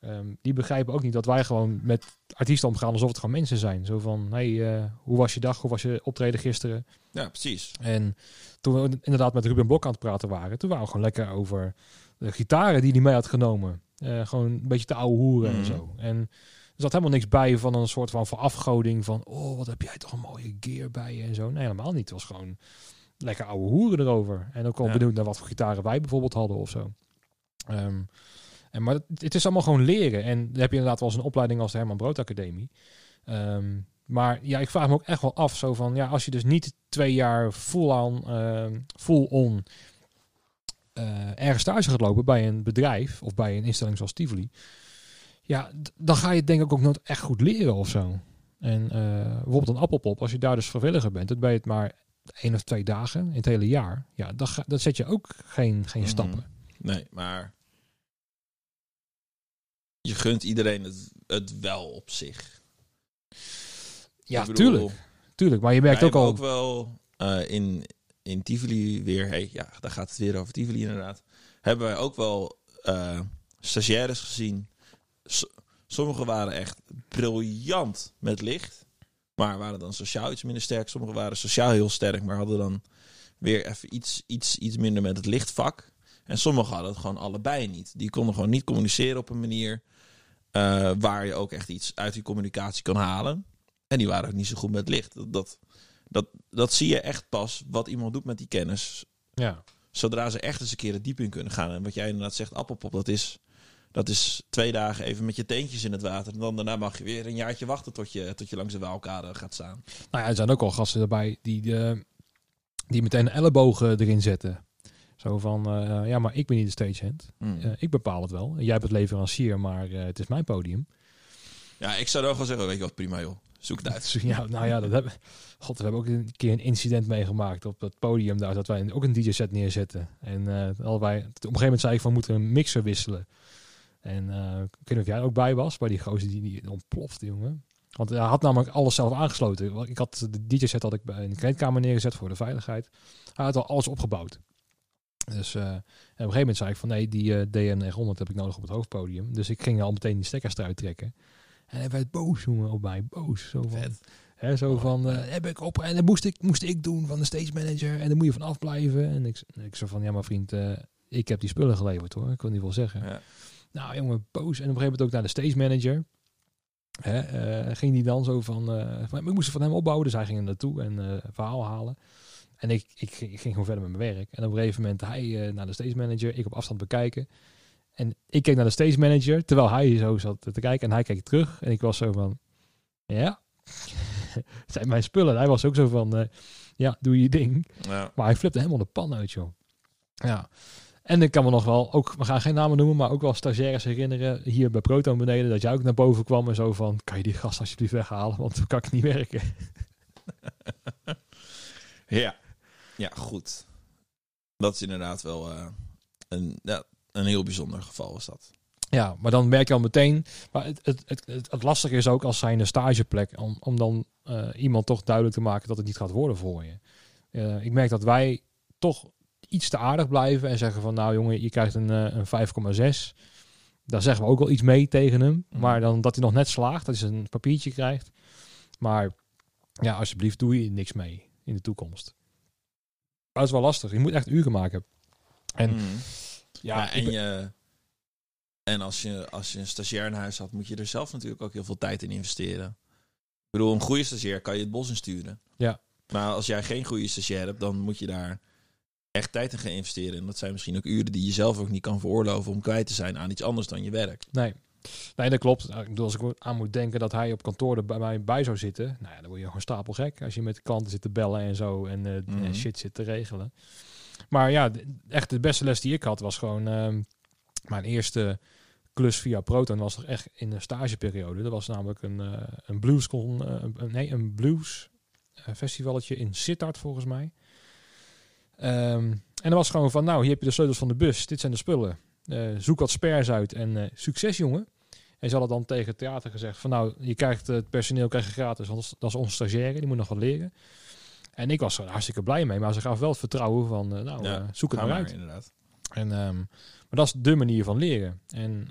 Ehm, die begrijpen ook niet dat wij gewoon met artiesten omgaan alsof het gewoon mensen zijn. Zo van, hey, eh, hoe was je dag? Hoe was je optreden gisteren?
Ja, precies.
En toen we inderdaad met Ruben Blok aan het praten waren, toen waren we gewoon lekker over de gitaren die hij mee had genomen. Eh, gewoon een beetje te ouwe hoeren en
Mhm.
zo. En er zat helemaal niks bij van een soort van verafgoding van, oh, wat heb jij toch een mooie gear bij je en zo. Nee, helemaal niet. Het was gewoon lekker ouwe hoeren erover. En ook wel
Ja.
benieuwd naar wat voor gitaren wij bijvoorbeeld hadden of zo. Ehm, en, maar het, is allemaal gewoon leren. En dan heb je inderdaad wel eens een opleiding als de Herman Brood Academie. Ehm, maar ja, ik vraag me ook echt wel af, zo van, ja, als je dus niet twee jaar full-on, ehm, full-on eh, ergens stage gaat lopen bij een bedrijf of bij een instelling zoals Tivoli, ja, dan ga je het denk ik ook nooit echt goed leren of zo. En eh, bijvoorbeeld een appelpop, als je daar dus vrijwilliger bent, dan ben je het maar één of twee dagen in het hele jaar. Ja, dan, ga, dan zet je ook geen, geen
Mhm.
stappen.
Nee, maar je gunt iedereen het, het wel op zich.
Ja,
bedoel,
tuurlijk, tuurlijk. Maar je merkt ook al...
ook wel eh, in, in Tivoli weer, hey, ja, daar gaat het weer over Tivoli inderdaad. Hebben wij ook wel eh stagiaires gezien. S- Sommigen waren echt briljant met licht, maar waren dan sociaal iets minder sterk. Sommigen waren sociaal heel sterk, maar hadden dan weer even iets, iets, iets minder met het lichtvak. En sommigen hadden het gewoon allebei niet. Die konden gewoon niet communiceren op een manier eh, waar je ook echt iets uit die communicatie kan halen. En die waren ook niet zo goed met licht. Dat, dat, dat, dat zie je echt pas wat iemand doet met die kennis.
Ja,
Zodra ze echt eens een keer het diep in kunnen gaan. En wat jij inderdaad zegt, appelpop, dat is, dat is twee dagen even met je teentjes in het water. En dan daarna mag je weer een jaartje wachten tot je, tot je langs de Waalkade gaat staan.
nou ja, er zijn ook al gasten erbij die, eh, die meteen een ellebogen erin zetten. Zo van, eh, ja, maar ik ben niet de stagehand. Eh, ik bepaal het wel. Jij bent leverancier, maar eh, het is mijn podium.
Ja, ik zou dan gewoon zeggen, weet je wat, prima joh. Zoek het uit.
Ja, nou ja, dat hebben, God, we hebben ook een keer een incident meegemaakt op het podium daar, dat wij ook een DJ-set neerzetten. En eh allebei, op een gegeven moment zei ik van, we moeten een mixer wisselen. En eh, ik weet niet of jij er ook bij was, bij die gozer die, die ontplofte, jongen. Want hij had namelijk alles zelf aangesloten. Ik had de DJ-set had ik bij in de kleedkamer neergezet voor de veiligheid. Hij had al alles opgebouwd. Dus eh, en op een gegeven moment zei ik van nee, die eh DN900 heb ik nodig op het hoofdpodium. Dus ik ging al meteen die stekkers eruit trekken. En hij werd boos, jongen, op mij. Boos. Zo van. Hè, zo van, eh, heb ik op en dat moest ik, moest ik doen van de stage manager en daar moet je van afblijven. En ik, ik zo van, ja maar vriend, ik heb die spullen geleverd hoor, ik wil niet wel zeggen.
Ja.
Nou jongen, boos. En op een gegeven moment ook naar de stage manager. Hè, ging die dan zo van, van, ik moest het van hem opbouwen, dus hij ging er naartoe en verhaal halen. En ik, ik, ging- ik ging gewoon verder met mijn werk. En op een gegeven moment hij eh, naar de stage manager, ik op afstand bekijken. En ik keek naar de stage manager, terwijl hij zo zat te kijken. En hij keek terug. En ik was zo van, ja, het zijn mijn spullen. En hij was ook zo van, eh, ja, doe je ding.
Ja.
Maar hij flipte helemaal de pan uit, joh. Ja. En ik kan me nog wel, ook, we gaan geen namen noemen, maar ook wel stagiaires herinneren hier bij Proton beneden, dat jij ook naar boven kwam en zo van, kan je die gast alsjeblieft weghalen, want dan kan ik niet werken.
Ja. Ja, goed. Dat is inderdaad wel eh, een, ja, een heel bijzonder geval was dat.
Ja, maar dan merk je al meteen. Maar het, het, het, het, lastige is ook als zijn stageplek om, om dan eh, iemand toch duidelijk te maken dat het niet gaat worden voor je. Eh, ik merk dat wij toch iets te aardig blijven en zeggen van nou jongen, je krijgt een, een 5,6. Daar zeggen we ook wel iets mee tegen hem.
Mhm.
Maar dan dat hij nog net slaagt, dat hij een papiertje krijgt. Maar ja, alsjeblieft doe je niks mee in de toekomst. Dat is wel lastig. Je moet echt uren maken. En
Mhm.
ja,
en,
ben-
je, en als, je, als je een stagiair in huis had, moet je er zelf natuurlijk ook heel veel tijd in investeren. Ik bedoel, een goede stagiair kan je het bos insturen.
Ja.
Maar als jij geen goede stagiair hebt, dan moet je daar echt tijd in gaan investeren. En dat zijn misschien ook uren die je zelf ook niet kan veroorloven om kwijt te zijn aan iets anders dan je werk.
Nee. Nee, dat klopt. Nou, Ik bedoel, als ik aan moet denken dat hij op kantoor er bij mij bij zou zitten, nou ja, dan word je gewoon stapelgek als je met klanten zit te bellen en zo en, eh,
Mhm.
en shit zit te regelen. Maar ja, echt de beste les die ik had was gewoon ehm, mijn eerste klus via Proton was toch echt in de stageperiode. Dat was namelijk een, eh een bluescon, eh, nee, een blues festivalletje in Sittard volgens mij. Ehm, en dat was gewoon van, nou, hier heb je de sleutels van de bus. Dit zijn de spullen. Eh, zoek wat spares uit en eh, succes, jongen. En ze hadden dan tegen het theater gezegd van, nou, je krijgt het personeel krijg je gratis, want dat is onze stagiaire, die moet nog wat leren. En ik was er hartstikke blij mee, maar ze gaf wel het vertrouwen van, eh, nou,
Ja,
zoek het maar uit.
inderdaad.
En, ehm, maar dat is de manier van leren. En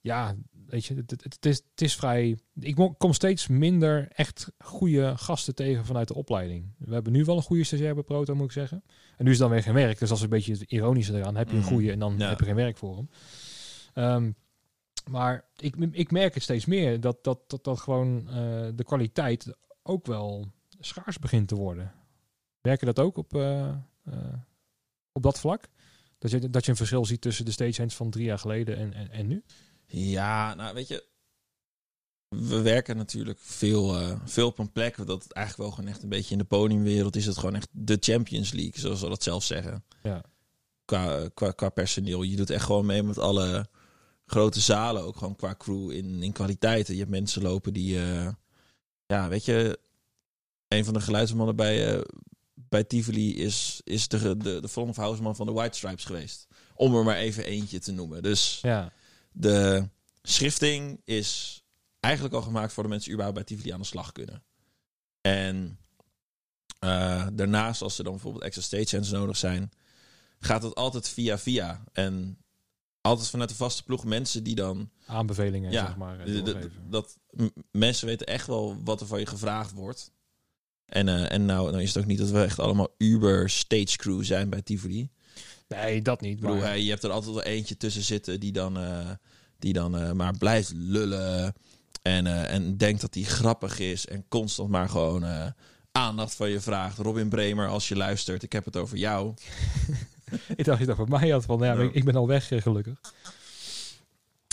ja, weet je, het, het, het is, het is vrij... Ik kom steeds minder echt goede gasten tegen vanuit de opleiding. We hebben nu wel een goede stagiair bij Proto, moet ik zeggen. En nu is dan weer geen werk. Dus dat is een beetje het ironische eraan. Heb je een
Mhm.
goede en dan
Ja.
heb je geen werk voor hem. Ehm, maar ik, ik merk het steeds meer dat, dat, dat, dat gewoon eh, de kwaliteit ook wel schaars begint te worden. Merk je dat ook op, eh, eh, op dat vlak? Dat je, dat je een verschil ziet tussen de stagehands van drie jaar geleden en, en, en nu?
Ja, nou weet je, we werken natuurlijk veel, eh, veel op een plek dat het eigenlijk wel gewoon echt een beetje in de podiumwereld is het gewoon echt de Champions League, zoals we dat zelf zeggen.
Ja.
Qua, qua, qua personeel. Je doet echt gewoon mee met alle grote zalen, ook gewoon qua crew in, in kwaliteiten. Je hebt mensen lopen die, eh, ja, weet je, een van de geluidsmannen bij, eh, bij Tivoli is, is de, de, de front of house man van de White Stripes geweest. Om er maar even eentje te noemen. Dus
Ja,
de schrifting is eigenlijk al gemaakt voor de mensen die überhaupt bij Tivoli aan de slag kunnen. En eh, daarnaast, als er dan bijvoorbeeld extra stagehands nodig zijn, gaat het altijd via via. En altijd vanuit de vaste ploeg mensen die dan...
aanbevelingen,
Ja,
zeg maar.
dat mensen weten echt wel wat er van je gevraagd wordt. En, eh, en nou, nou is het ook niet dat we echt allemaal Uber stage crew zijn bij Tivoli.
Nee, dat niet.
Ik bedoel, je hebt er altijd wel eentje tussen zitten die dan, eh, die dan eh, maar blijft lullen. En, eh, en denkt dat hij grappig is. En constant maar gewoon aandacht van je vraagt. Robin Bremer, als je luistert, ik heb het over jou.
ik dacht je dat voor mij had van, ja. Ik, ik ben al weg, gelukkig.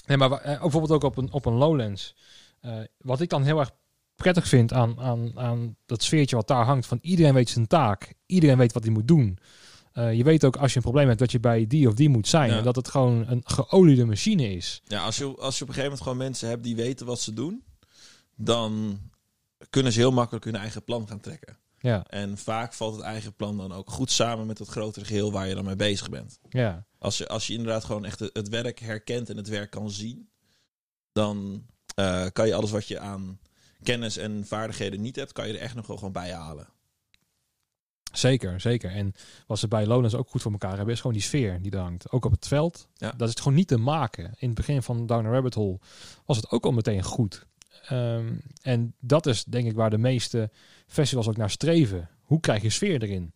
Nee, maar bijvoorbeeld ook op een, op een Lowlands. Wat ik dan heel erg prettig vind aan, aan, aan dat sfeertje wat daar hangt, van iedereen weet zijn taak, iedereen weet wat hij moet doen. Eh, je weet ook als je een probleem hebt dat je bij die of die moet zijn.
Ja.
En dat het gewoon een geoliede machine is.
Ja, als je, als je op een gegeven moment gewoon mensen hebt die weten wat ze doen, dan kunnen ze heel makkelijk hun eigen plan gaan trekken.
Ja,
En vaak valt het eigen plan dan ook goed samen met het grotere geheel waar je dan mee bezig bent.
ja.
Als je, als je inderdaad gewoon echt het, het werk herkent en het werk kan zien, dan eh, kan je alles wat je aan kennis en vaardigheden niet hebt, kan je er echt nog wel gewoon bij halen.
Zeker, zeker. En wat ze bij Lowlands ook goed voor elkaar hebben, is gewoon die sfeer die er hangt. Ook op het veld.
Ja.
Dat is het gewoon niet te maken. In het begin van Down a Rabbit Hole was het ook al meteen goed. Ehm, en dat is denk ik waar de meeste festivals ook naar streven. Hoe krijg je sfeer erin?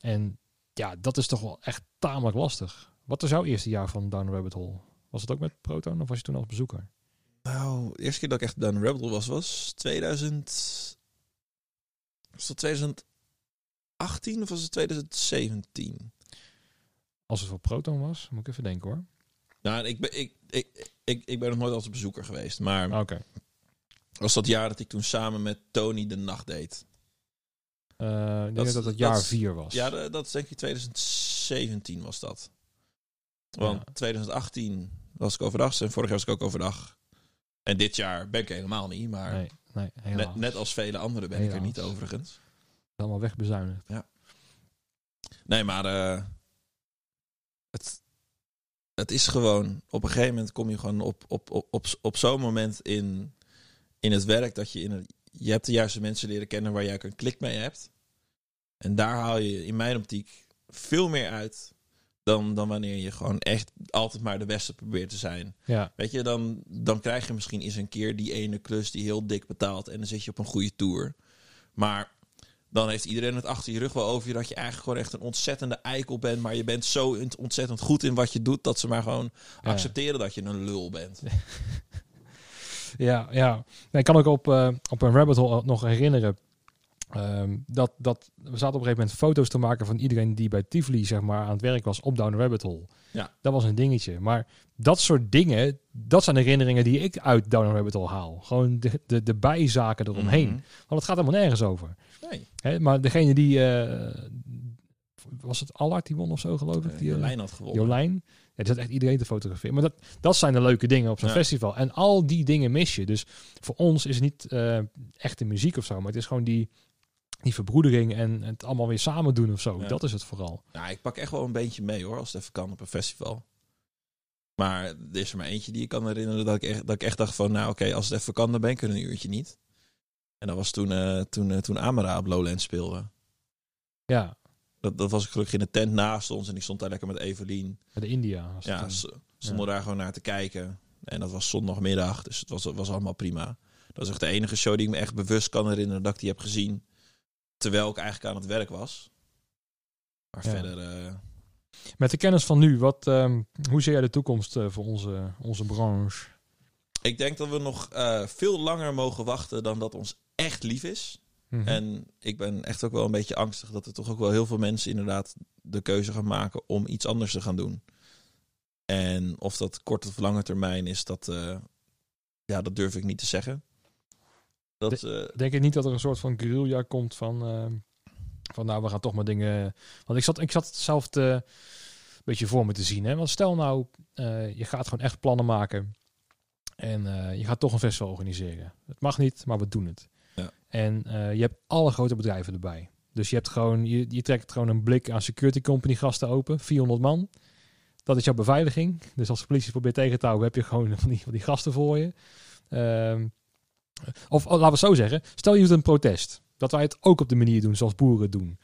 En ja, dat is toch wel echt tamelijk lastig. Wat was jouw eerste jaar van Down Rabbit Hole? Was het ook met Proton of was je toen als bezoeker?
Nou, de eerste keer dat ik echt Down the Rebel was, was 2000... Was dat 2018 of was het 2017?
Als het voor Proton was, moet ik even denken hoor.
Nou, ik ben, ik, ik, ik, ik ben nog nooit als bezoeker geweest. Maar
Oké.
was dat jaar dat ik toen samen met Tony de nacht deed.
Eh, ik denk
Dat
het jaar
is-
vier was.
Ja, dat is denk ik 2017 was dat. Want
Ja.
2018 was ik overdag en vorig jaar was ik ook overdag. En dit jaar ben ik helemaal niet, maar
Nee, nee,
net, net als vele anderen ben ik er niet overigens.
Allemaal wegbezuinigd.
Nee, maar eh, het, het is gewoon... Op een gegeven moment kom je gewoon op, op, op, op, op zo'n moment in, in het werk... dat je in het, je hebt de juiste mensen leren kennen waar jij ook een klik mee hebt. En daar haal je in mijn optiek veel meer uit... Dan, dan wanneer je gewoon echt altijd maar de beste probeert te zijn.
Ja,
Weet je, dan, dan krijg je misschien eens een keer die ene klus die heel dik betaalt. En dan zit je op een goede tour. Maar dan heeft iedereen het achter je rug wel over je dat je eigenlijk gewoon echt een ontzettende eikel bent. Maar je bent zo ont- ontzettend goed in wat je doet dat ze maar gewoon
Ja.
accepteren dat je een lul bent.
ja, ja. Ik kan ook op, eh, op een rabbit hole nog herinneren. ehm, dat, dat we zaten op een gegeven moment foto's te maken van iedereen die bij Tivoli zeg maar, aan het werk was op Down Rabbit Hole.
Ja.
Dat was een dingetje. Maar dat soort dingen, dat zijn herinneringen die ik uit Down Rabbit Hole haal. Gewoon de, de, de bijzaken eromheen.
Mhm.
Want het gaat helemaal nergens over.
Nee,
Hè, maar degene die... eh, was het Allard die won of zo, geloof ik? Die, eh,
Jolijn had gewonnen.
Jolijn. Ja, er zat echt iedereen te fotograferen. Maar dat, dat zijn de leuke dingen op zo'n
Ja.
festival. En al die dingen mis je. Dus voor ons is het niet eh echte muziek of zo. Maar het is gewoon die, die verbroedering en het allemaal weer samen doen of zo.
Ja.
Dat is het vooral.
Nou, ik pak echt wel een beentje mee hoor, als het even kan op een festival. Maar er is er maar eentje die ik kan herinneren dat ik echt, dat ik echt dacht van, nou oké, als het even kan, dan ben ik er een uurtje niet. En dat was toen, eh, toen, eh, toen Amara op Lowlands speelde.
Ja.
Dat, dat was ik gelukkig in de tent naast ons en ik stond daar lekker met Evelien.
Bij de India.
Ja, stonden daar gewoon naar te kijken. En dat was zondagmiddag, dus het was, was allemaal prima. Dat is echt de enige show die ik me echt bewust kan herinneren dat ik die heb gezien. Terwijl ik eigenlijk aan het werk was. Maar
Ja.
verder... eh,
Met de kennis van nu, wat, ehm, hoe zie jij de toekomst voor onze, onze branche?
ik denk dat we nog veel langer mogen wachten dan dat ons echt lief is.
Mhm.
En ik ben echt ook wel een beetje angstig dat er toch ook wel heel veel mensen inderdaad de keuze gaan maken om iets anders te gaan doen. En of dat kort of lange termijn is, dat, eh, ja, dat durf ik niet te zeggen. Dat, eh,
Denk je niet dat er een soort van guerrilla komt van, ehm, van nou, we gaan toch maar dingen... Want ik zat, ik zat zelf te, een beetje voor me te zien. Hè? Want stel nou, eh, je gaat gewoon echt plannen maken. En je gaat toch een festival organiseren. Het mag niet, maar we doen het. En eh, je hebt alle grote bedrijven erbij. Dus je hebt gewoon, je, je trekt gewoon een blik aan security company gasten open, 400 man. Dat is jouw beveiliging. Dus als de politie probeert tegen te houden, heb je gewoon van die, van die gasten voor je. Ehm, of laten we het zo zeggen, stel je doet een protest. Dat wij het ook op de manier doen zoals boeren doen.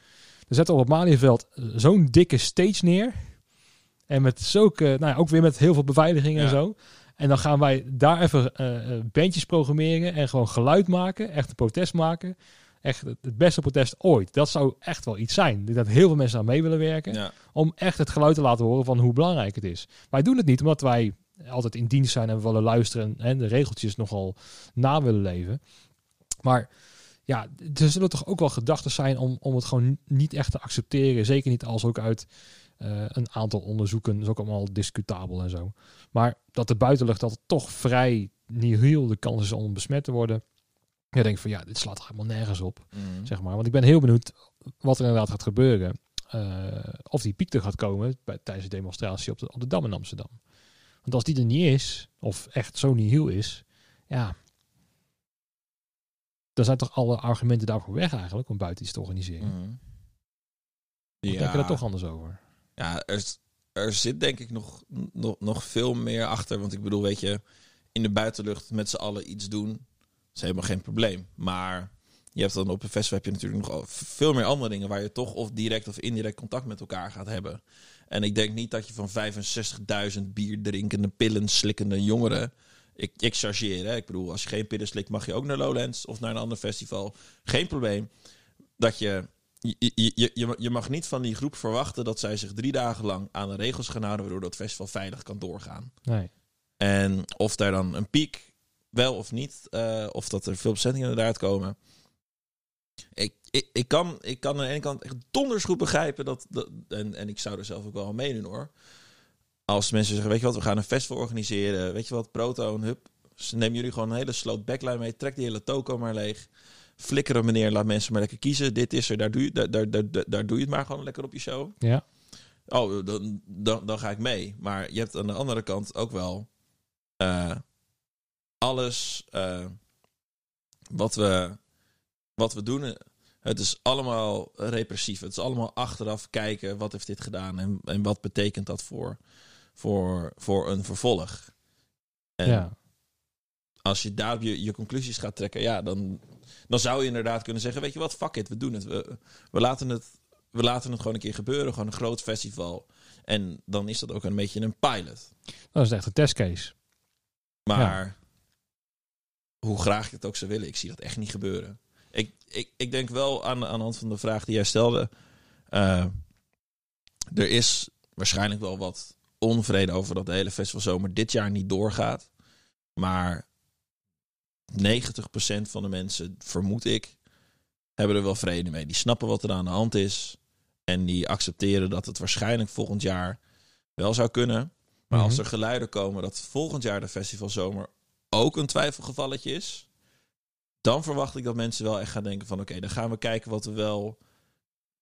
Dan zetten we op het Malieveld zo'n dikke stage neer. En met zulke, nou ja, ook weer met heel veel beveiliging en zo. En dan gaan wij daar even eh eh, bandjes programmeren en gewoon geluid maken. Echt een protest maken. Echt het beste protest ooit. Dat zou echt wel iets zijn. Ik denk Dat heel veel mensen aan mee willen werken.
ja.
Om echt het geluid te laten horen van hoe belangrijk het is. Wij doen het niet omdat wij altijd in dienst zijn en we willen luisteren en de regeltjes nogal na willen leven. Maar ja, er zullen toch ook wel gedachten zijn om, om het gewoon niet echt te accepteren. Zeker niet als ook uit eh, een aantal onderzoeken. Is ook allemaal discutabel en zo. Maar dat de buitenlucht dat toch vrij nihil de kans is om besmet te worden. Ja, denk ik van ja, dit slaat helemaal nergens op.
Mhm.
Zeg maar. Want ik ben heel benieuwd wat er inderdaad gaat gebeuren. Eh, of die piek er gaat komen bij, tijdens de demonstratie op de, op de Dam in Amsterdam. Want als die er niet is, of echt zo nihil is, ja. Dan zijn toch alle argumenten daarvoor weg eigenlijk om buiten iets te organiseren.
Mhm.
Of denk je daar toch anders over?
Ja, er, zit denk ik nog, nog, nog veel meer achter. Want ik bedoel, weet je, in de buitenlucht met z'n allen iets doen, is helemaal geen probleem. Maar je hebt dan op een festival heb je natuurlijk nog veel meer andere dingen waar je toch of direct of indirect contact met elkaar gaat hebben. En ik denk niet dat je van 65.000 bier drinkende, pillen slikkende jongeren. Ik, ik chargeer, hè. Ik bedoel, als je geen pillen slikt, mag je ook naar Lowlands of naar een ander festival. Geen probleem. Dat je je, je, je, je- mag niet van die groep verwachten dat zij zich drie dagen lang aan de regels gaan houden, waardoor dat festival veilig kan doorgaan.
Nee.
En of daar dan een piek, wel of niet, eh, of dat er veel bezettingen inderdaad komen. Ik, ik, ik, kan, ik kan aan de ene kant echt donders goed begrijpen dat, dat en, en ik zou er zelf ook wel aan meedoen hoor. Als mensen zeggen, weet je wat, we gaan een festival organiseren, weet je wat, Proto en Hub, ze nemen jullie gewoon een hele sloot backline mee, trek die hele toko maar leeg. Flikker hem meneer, laat mensen maar lekker kiezen. Dit is er, daar doe je, daar, daar, daar, daar- daar doe je het maar gewoon lekker op je show.
Ja.
Oh, dan, dan, dan ga ik mee. Maar je hebt aan de andere kant ook wel eh, alles eh, wat, we, wat we doen. Het is allemaal repressief. Het is allemaal achteraf kijken wat heeft dit gedaan en, en wat betekent dat voor, voor, voor een vervolg. En
ja.
als je daarop je, je conclusies gaat trekken, ja, dan, dan zou je inderdaad kunnen zeggen: Weet je wat, fuck it, we doen het. We, we, laten het. we laten het gewoon een keer gebeuren. Gewoon een groot festival. En dan is dat ook een beetje een pilot.
Dat is echt een testcase.
Maar hoe graag ik het ook zou willen, ik zie dat echt niet gebeuren. Ik, ik, ik denk wel aan, aan de hand van de vraag die jij stelde. eh, er is waarschijnlijk wel wat onvrede over dat de hele festivalzomer dit jaar niet doorgaat. Maar 90% van de mensen, vermoed ik, hebben er wel vrede mee. Die snappen wat er aan de hand is. En die accepteren dat het waarschijnlijk volgend jaar wel zou kunnen. Maar als
Mhm.
er geluiden komen dat volgend jaar de festivalzomer ook een twijfelgevalletje is, dan verwacht ik dat mensen wel echt gaan denken van oké, dan gaan we kijken wat we wel,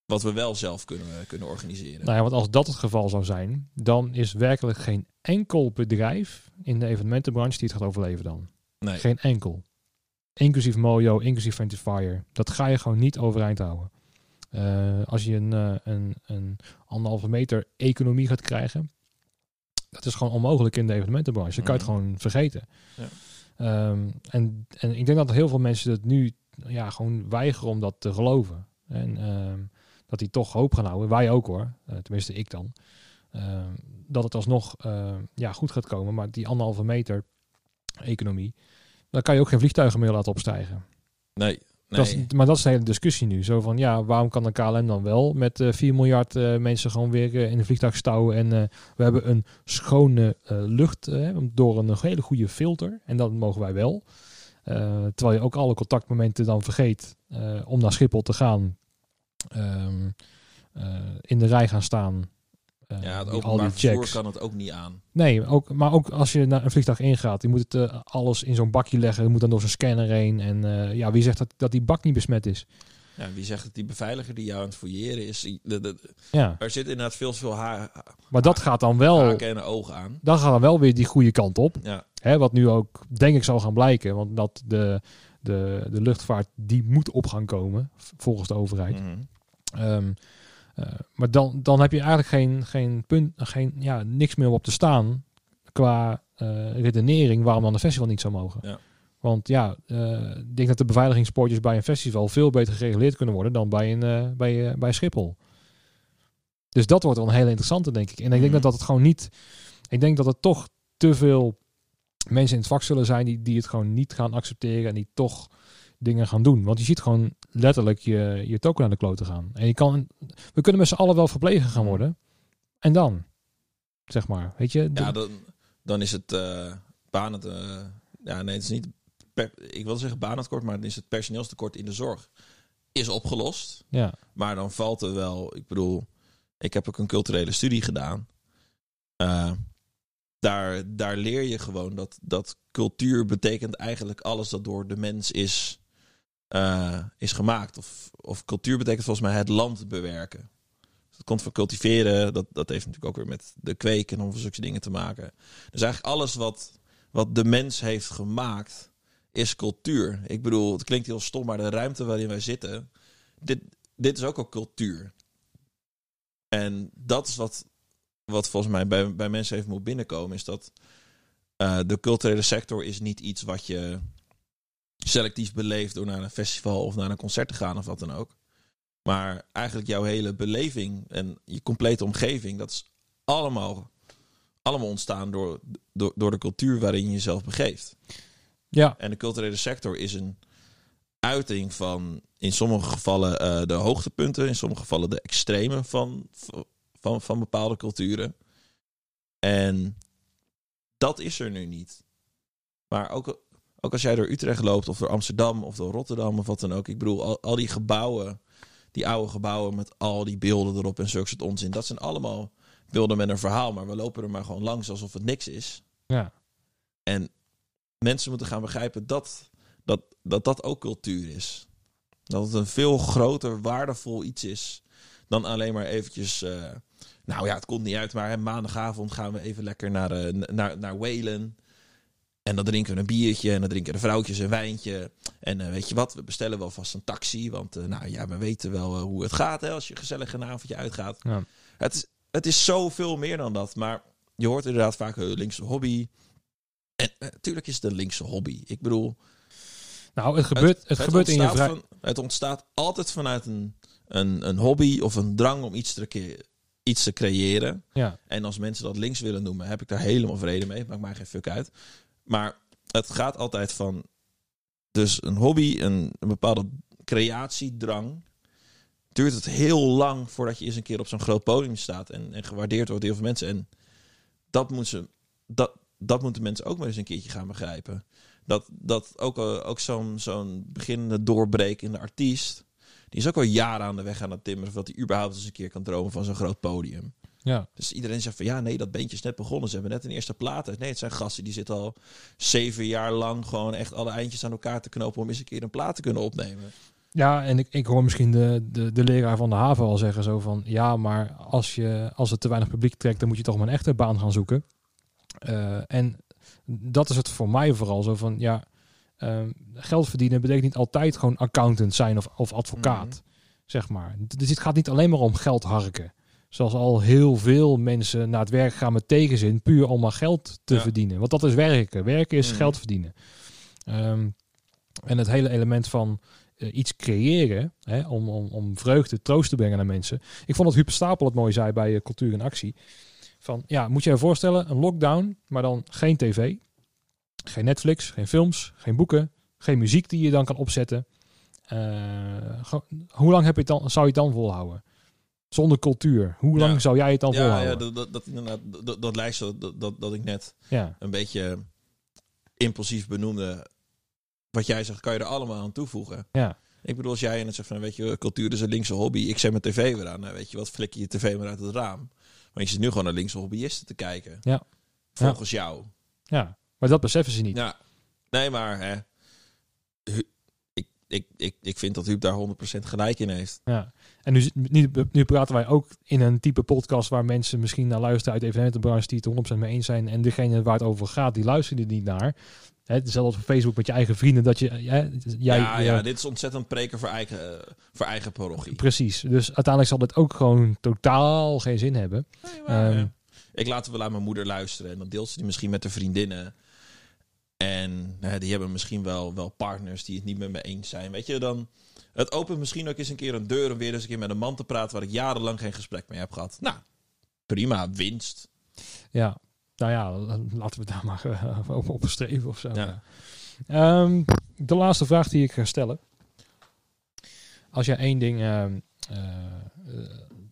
wat we wel zelf kunnen, kunnen organiseren.
Nou ja, want als dat het geval zou zijn, dan is werkelijk geen enkel bedrijf in de evenementenbranche die het gaat overleven dan.
Nee.
Geen enkel. Inclusief Mojo, inclusief Fantasy Dat ga je gewoon niet overeind houden. Eh, als je een, eh, een, een anderhalve meter economie gaat krijgen, dat is gewoon onmogelijk in de evenementenbranche. Dan kan je het
Mhm.
gewoon vergeten.
Ja.
Ehm, en, en ik denk dat heel veel mensen het nu ja, gewoon weigeren om dat te geloven. En ehm, dat die toch hoop gaan houden. Wij ook hoor, eh, tenminste ik dan. eh, dat het alsnog ja, goed gaat komen. Maar die anderhalve meter economie, dan kan je ook geen vliegtuigen meer laten opstijgen.
Nee, nee.
Dat is, maar dat is de hele discussie nu. Zo van, ja, waarom kan de KLM dan wel met eh 4 miljard eh, mensen gewoon weer eh, in een vliegtuig stouwen? En we hebben een schone lucht door een hele goede filter. En dat mogen wij wel. Terwijl je ook alle contactmomenten dan vergeet om naar Schiphol te gaan. Ehm, eh, in de rij gaan staan. Eh,
ja, het
al
openbaar
die
vervoer
checks.
kan het ook niet aan.
Nee, ook, maar ook als je naar een vliegtuig ingaat, je moet het eh, alles in zo'n bakje leggen. Je moet dan door zo'n scanner heen. En eh, ja, wie zegt dat, dat die bak niet besmet is?
Ja, wie zegt dat die beveiliger die jou aan het fouilleren is... die- de- de-
Ja,
er zit inderdaad veel veel ha
maar dat gaat dan wel,
haken en ogen aan.
dan gaat dan wel weer die goede kant op.
Ja,
Hè, wat nu ook, denk ik, zal gaan blijken. Want dat de, de, de luchtvaart, die moet op gaan komen, volgens de overheid. eh, maar dan, dan heb je eigenlijk geen, geen punt, geen, ja, niks meer op te staan qua eh, redenering waarom dan een festival niet zou mogen.
Ja.
Want ja, eh, ik denk dat de beveiligingspoortjes bij een festival veel beter gereguleerd kunnen worden dan bij, een, eh, bij, eh, bij Schiphol. Dus dat wordt wel een hele interessante, denk ik. En ik denk
Mhm.
dat, dat het gewoon niet. Ik denk dat er toch te veel mensen in het vak zullen zijn die, die het gewoon niet gaan accepteren en die toch dingen gaan doen. Want je ziet gewoon letterlijk je, je token aan de kloten gaan. En je kan, we kunnen met z'n allen wel verplegen gaan worden. En dan, zeg maar, weet je? de-
ja dan, dan is het uh, banen... eh, ja, nee, het is niet... Per, ik wil zeggen banentekort, maar dan is het personeelstekort in de zorg is opgelost.
ja.
Maar dan valt er wel... Ik bedoel, ik heb ook een culturele studie gedaan. Eh, daar, daar leer je gewoon dat, dat cultuur betekent eigenlijk alles dat door de mens is, eh, is gemaakt. Of, of cultuur betekent volgens mij het land bewerken. Dat komt van cultiveren. Dat, dat heeft natuurlijk ook weer met de kweken en over zulke dingen te maken. Dus eigenlijk alles wat, wat de mens heeft gemaakt is cultuur. Ik bedoel, het klinkt heel stom, maar de ruimte waarin wij zitten, dit, dit is ook al cultuur. En dat is wat, wat volgens mij bij, bij mensen even moet binnenkomen, is dat uh, de culturele sector is niet iets wat je selectief beleeft door naar een festival of naar een concert te gaan of wat dan ook. Maar eigenlijk jouw hele beleving en je complete omgeving, dat is allemaal, allemaal ontstaan door, door, door de cultuur waarin je jezelf begeeft.
Ja.
En de culturele sector is een uiting van in sommige gevallen uh, de hoogtepunten, in sommige gevallen de extreme van, van, van bepaalde culturen. En dat is er nu niet. Maar ook, ook als jij door Utrecht loopt, of door Amsterdam, of door Rotterdam, of wat dan ook. Ik bedoel, al, al die gebouwen, die oude gebouwen met al die beelden erop en zulke soort onzin. Dat zijn allemaal beelden met een verhaal, maar we lopen er maar gewoon langs alsof het niks is.
Ja.
En mensen moeten gaan begrijpen dat dat, dat dat ook cultuur is. Dat het een veel groter, waardevol iets is dan alleen maar eventjes... Uh, nou ja, het komt niet uit, maar hè, maandagavond gaan we even lekker naar, uh, naar, naar Whalen. En dan drinken we een biertje en dan drinken de vrouwtjes een wijntje. En uh, weet je wat, we bestellen wel vast een taxi. Want nou ja, we weten wel hoe het gaat hè, als je gezellig een avondje uitgaat.
Ja.
Het, is, het is zoveel meer dan dat. Maar je hoort inderdaad vaak linkse hobby. En natuurlijk is het een linkse hobby. Ik bedoel...
Nou, het gebeurt, het, het, het gebeurt in je vrij...
Van, het ontstaat altijd vanuit een, een, een hobby of een drang om iets te, iets te creëren.
Ja.
En als mensen dat links willen noemen, heb ik daar helemaal vrede mee. Maakt mij geen fuck uit. Maar het gaat altijd van... Dus een hobby, een, een bepaalde creatiedrang... duurt het heel lang voordat je eens een keer op zo'n groot podium staat... en, en gewaardeerd wordt door heel veel mensen. En dat, moet ze, dat, dat moeten mensen ook maar eens een keertje gaan begrijpen. Dat, dat ook, uh, ook zo'n zo'n beginnende doorbrekende artiest... die is ook al jaren aan de weg aan het timmeren... voordat hij überhaupt eens een keer kan dromen van zo'n groot podium.
Ja.
Dus iedereen zegt van ja, nee, dat beentje is net begonnen. Ze hebben net een eerste plaat uit. Nee, het zijn gasten die zitten al zeven jaar lang gewoon echt alle eindjes aan elkaar te knopen om eens een keer een plaat te kunnen opnemen.
Ja, en ik, ik hoor misschien de, de, de leraar van de haven al zeggen zo van ja, maar als, je, als het te weinig publiek trekt, dan moet je toch maar een echte baan gaan zoeken. Uh, en dat is het voor mij vooral zo van ja, uh, geld verdienen betekent niet altijd gewoon accountant zijn of, of advocaat, mm -hmm. zeg maar. Dus het gaat niet alleen maar om geld harken. Zoals al heel veel mensen naar het werk gaan met tegenzin, puur om maar geld te ja. verdienen. Want dat is werken. Werken is mm. geld verdienen. Um, en het hele element van eh, iets creëren hè, om, om, om vreugde, troost te brengen naar mensen. Ik vond dat Huub Stapel het mooi zei bij eh, Cultuur in Actie. Van, ja, moet je je voorstellen, een lockdown, maar dan geen tv, geen Netflix, geen films, geen boeken, geen muziek die je dan kan opzetten. Eh, hoe lang heb je dan, zou je het dan volhouden? Zonder cultuur. Hoe lang
Ja.
zou jij het dan
Ja,
volhouden?
ja dat, dat, dat inderdaad, dat, dat lijstje dat, dat, dat ik net
ja.
een beetje impulsief benoemde. Wat jij zegt, kan je er allemaal aan toevoegen.
Ja.
Ik bedoel, als jij en het zegt van, weet je, cultuur is een linkse hobby. Ik zet mijn tv weer aan. Weet je wat, flik je je tv maar uit het raam. Maar je zit nu gewoon naar linkse hobbyisten te kijken.
Ja.
Volgens jou.
ja, maar dat beseffen ze niet.
Ja. Nee, maar hè, ik, ik, ik, ik vind dat Huub daar 100% gelijk in heeft.
Ja. En nu, nu, nu praten wij ook in een type podcast waar mensen misschien naar luisteren uit de evenementenbranche die het er 100% mee eens zijn. En degene waar het over gaat, die luisteren er niet naar. Hè, hetzelfde als op Facebook met je eigen vrienden. Dat je, hè, jij,
ja,
eh,
ja, dit is ontzettend preken voor eigen, eh, voor eigen parochie.
Precies. Dus uiteindelijk zal dit ook gewoon totaal geen zin hebben.
Nee, maar,
Ehm,
eh, ik laat wel aan mijn moeder luisteren en dan deelt ze die misschien met de vriendinnen. En eh, die hebben misschien wel, wel partners die het niet met me eens zijn. Weet je, dan. Het opent misschien ook eens een keer een deur om weer eens een keer met een man te praten waar ik jarenlang geen gesprek mee heb gehad. Nou, prima, winst.
Ja, nou ja, laten we daar maar eh, op, streven of zo.
Ja.
Ehm, de laatste vraag die ik ga stellen. Als jij één ding, ehm, eh, eh,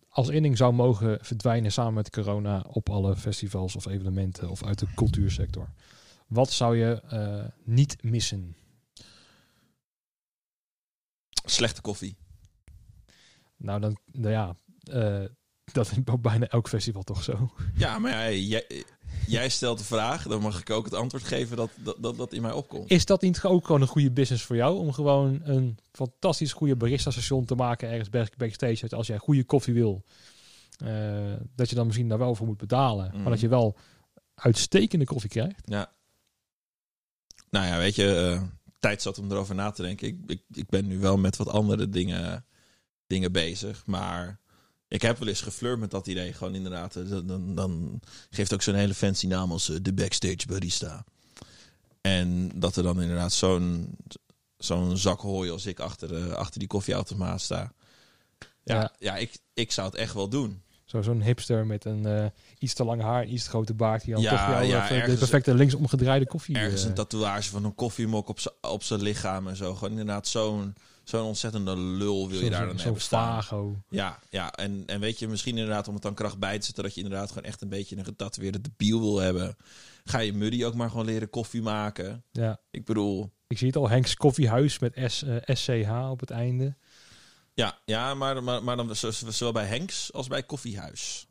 als één ding zou mogen verdwijnen samen met corona op alle festivals of evenementen of uit de cultuursector. Wat zou je eh, niet missen?
Slechte koffie.
Nou, dan, nou ja, eh, dat is op bijna elk festival toch zo.
Ja, maar ja, jij, jij stelt de vraag, dan mag ik ook het antwoord geven dat dat, dat, dat in mij opkomt.
Is dat niet ook gewoon een goede business voor jou? Om gewoon een fantastisch goede barista-station te maken ergens back- backstage. Als jij goede koffie wil, eh, dat je dan misschien daar wel voor moet betalen. Maar dat je wel uitstekende koffie krijgt.
Ja. Nou ja, weet je, eh, tijd zat om erover na te denken. Ik, ik, ik ben nu wel met wat andere dingen, dingen bezig. Maar ik heb wel eens geflirt met dat idee. Gewoon inderdaad, eh, dan, dan, dan geeft ook zo'n hele fancy naam als eh, de backstage barista. En dat er dan inderdaad zo'n zo'n zak hooi als ik achter, eh, achter die koffieautomaat sta. Ja,
Ja.
ja. ik, ik zou het echt wel doen.
Zo, zo'n hipster met een eh, iets te lang haar iets te grote baard. Die dan
Ja,
toch jou
ja,
even de perfecte linksomgedraaide koffie...
ergens
eh,
een tatoeage van een koffiemok op, zijn lichaam en zo. Gewoon inderdaad zo'n zo'n ontzettende lul wil je
zo-
daar
zo-
dan
Zo'n
hebben staan.
vago.
Ja, ja. En, en weet je, misschien inderdaad om het dan kracht bij te zetten... dat je inderdaad gewoon echt een beetje een getatoeëerde debiel wil hebben. Ga je Muddy ook maar gewoon leren koffie maken.
Ja,
Ik bedoel...
ik zie het al. Henks Koffiehuis met S, eh, SCH op het einde.
Ja, ja maar, maar, maar dan zo- zowel bij Henks als bij Koffiehuis.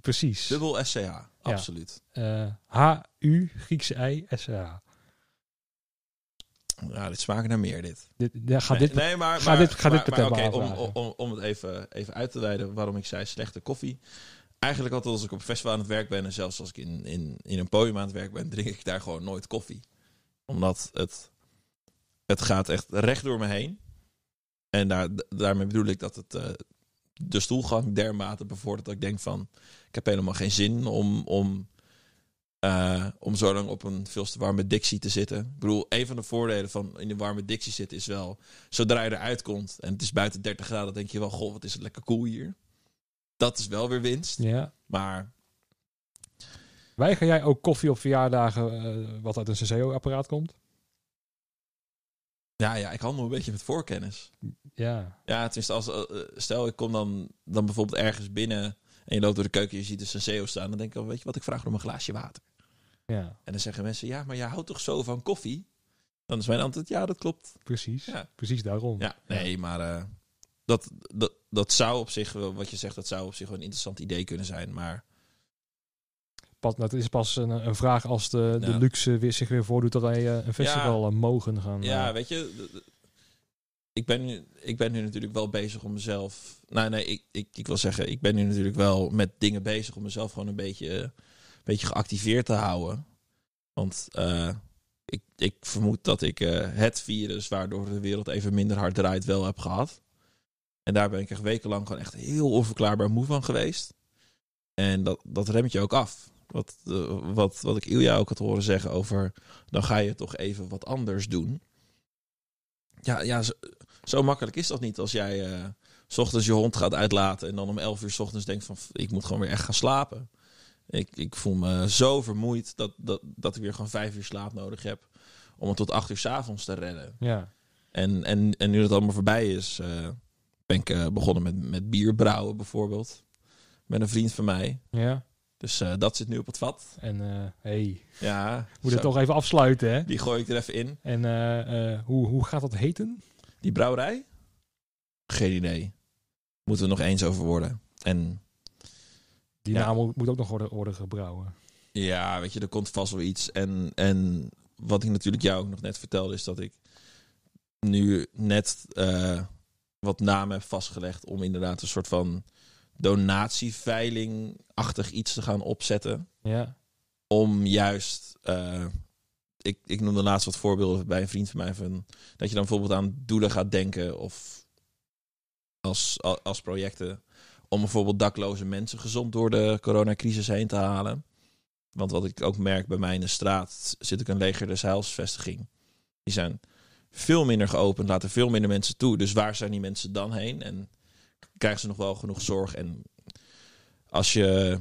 Precies.
Dubbel SCH, absoluut.
Eh, H-U, Griekse I, SCH.
Ja, dit smaakt naar meer, dit.
Dit, ja, gaat
nee,
dit,
nee, maar,
ga
maar,
dit- ga
maar,
dit
maar oké, om, om, om het even, even uit te wijden waarom ik zei slechte koffie. Eigenlijk altijd als ik op festival aan het werk ben en zelfs als ik in, in, in een podium aan het werk ben, drink ik daar gewoon nooit koffie. Omdat het, het gaat echt recht door me heen. En daar, daarmee bedoel ik dat het eh, de stoelgang dermate bevordert dat ik denk van, ik heb helemaal geen zin om, om, eh, om zo lang op een veel te warme dictie te zitten. Ik bedoel, een van de voordelen van in een warme dictie zitten is wel, zodra je eruit komt en het is buiten 30 graden, denk je wel, goh, wat is het lekker koel hier. Dat is wel weer winst.
ja.
Maar
Weiger jij ook koffie op verjaardagen eh, wat uit een Senseo-apparaat komt?
Ja, ja, ik handel een beetje met voorkennis.
Ja.
Ja, tenminste, als, eh, stel ik kom dan, dan bijvoorbeeld ergens binnen en je loopt door de keuken en je ziet een Senseo staan. Dan denk ik, oh, weet je wat, ik vraag om een glaasje water.
Ja,
En dan zeggen mensen, ja, maar jij houdt toch zo van koffie? Dan is mijn antwoord, ja, dat klopt.
precies.
Ja.
Precies daarom.
Ja, nee, maar eh, dat, dat, dat zou op zich, wel- wat je zegt, dat zou op zich wel een interessant idee kunnen zijn. Maar
Pas, dat is pas een, een vraag als de, de luxe weer, zich weer voordoet dat wij eh, een festival eh, mogen gaan.
ja,
eh,
weet je, ik ben, nu, ik ben nu natuurlijk wel bezig om mezelf. Nou, nee, ik, ik, ik wil zeggen, ik ben nu natuurlijk wel met dingen bezig om mezelf gewoon een beetje, een beetje geactiveerd te houden. Want ik, ik vermoed dat ik het virus waardoor de wereld even minder hard draait wel heb gehad. En daar ben ik echt wekenlang gewoon echt heel onverklaarbaar moe van geweest. En dat, dat remt je ook af. Wat, eh, wat, wat ik Ilja ook had horen zeggen over... dan ga je toch even wat anders doen. Ja, ja zo- zo makkelijk is dat niet als jij eh, s ochtends je hond gaat uitlaten en dan om 11 uur s ochtends denkt van ik moet gewoon weer echt gaan slapen. Ik, ik voel me zo vermoeid dat, dat, dat ik weer gewoon vijf uur slaap nodig heb om het tot acht uur s avonds te redden.
Ja.
En, en, en nu dat allemaal voorbij is, eh, ben ik begonnen met, met bier brouwen bijvoorbeeld. Met een vriend van mij.
Ja.
Dus eh, dat zit nu op het vat.
En eh hey,
Ja,
moet het toch even afsluiten, hè?
Die gooi ik er even in.
En eh, hoe, hoe gaat dat heten?
Die brouwerij? Geen idee. Moeten we nog eens over worden. En
Die
Ja.
naam moet, ook nog worden, worden gebrouwen.
ja, weet je, er komt vast wel iets. En, en wat ik natuurlijk jou ook nog net vertelde, is dat ik nu net wat namen heb vastgelegd om inderdaad een soort van donatieveiling-achtig iets te gaan opzetten.
Ja.
om juist. eh, ik, ik noemde laatst wat voorbeelden bij een vriend van mij. Van, dat je dan bijvoorbeeld aan doelen gaat denken. Of als, als projecten. Om bijvoorbeeld dakloze mensen gezond door de coronacrisis heen te halen. Want wat ik ook merk bij mij in de straat. zit ik een leger des heilsvestiging. Die zijn veel minder geopend. Laten veel minder mensen toe. Dus waar zijn die mensen dan heen? En krijgen ze nog wel genoeg zorg? En als je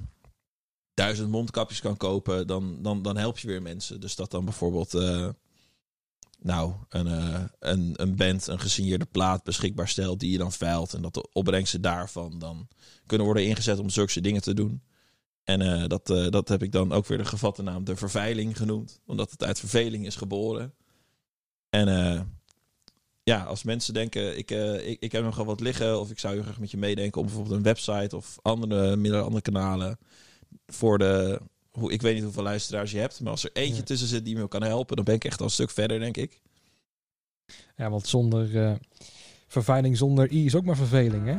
duizend mondkapjes kan kopen, dan, dan, dan help je weer mensen. Dus dat dan bijvoorbeeld, eh, nou, een, eh, een, een band, een gesigneerde plaat beschikbaar stelt die je dan veilt. En dat de opbrengsten daarvan dan kunnen worden ingezet om zulke dingen te doen. En eh, dat, dat heb ik dan ook weer de gevatte naam de verveiling genoemd. Omdat het uit verveling is geboren. En ja, als mensen denken, ik, eh, ik, ik heb nog wel wat liggen... of ik zou heel graag met je meedenken om bijvoorbeeld een website... of andere, middelen, andere kanalen voor de... Hoe, ik weet niet hoeveel luisteraars je hebt... maar als er eentje
Ja.
tussen zit die me kan helpen... dan ben ik echt al een stuk verder, denk ik.
ja, want zonder eh, vervuiling zonder i is ook maar verveling, hè?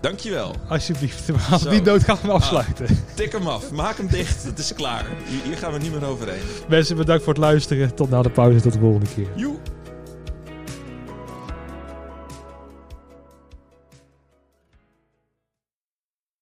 Dankjewel.
Alsjeblieft,
Zo.
die dood gaan we afsluiten.
Tik hem af. Maak hem dicht. Het is klaar. Hier, hier gaan we niet meer overheen.
Mensen, bedankt voor het luisteren. Tot na de pauze, tot de volgende keer.
Joe.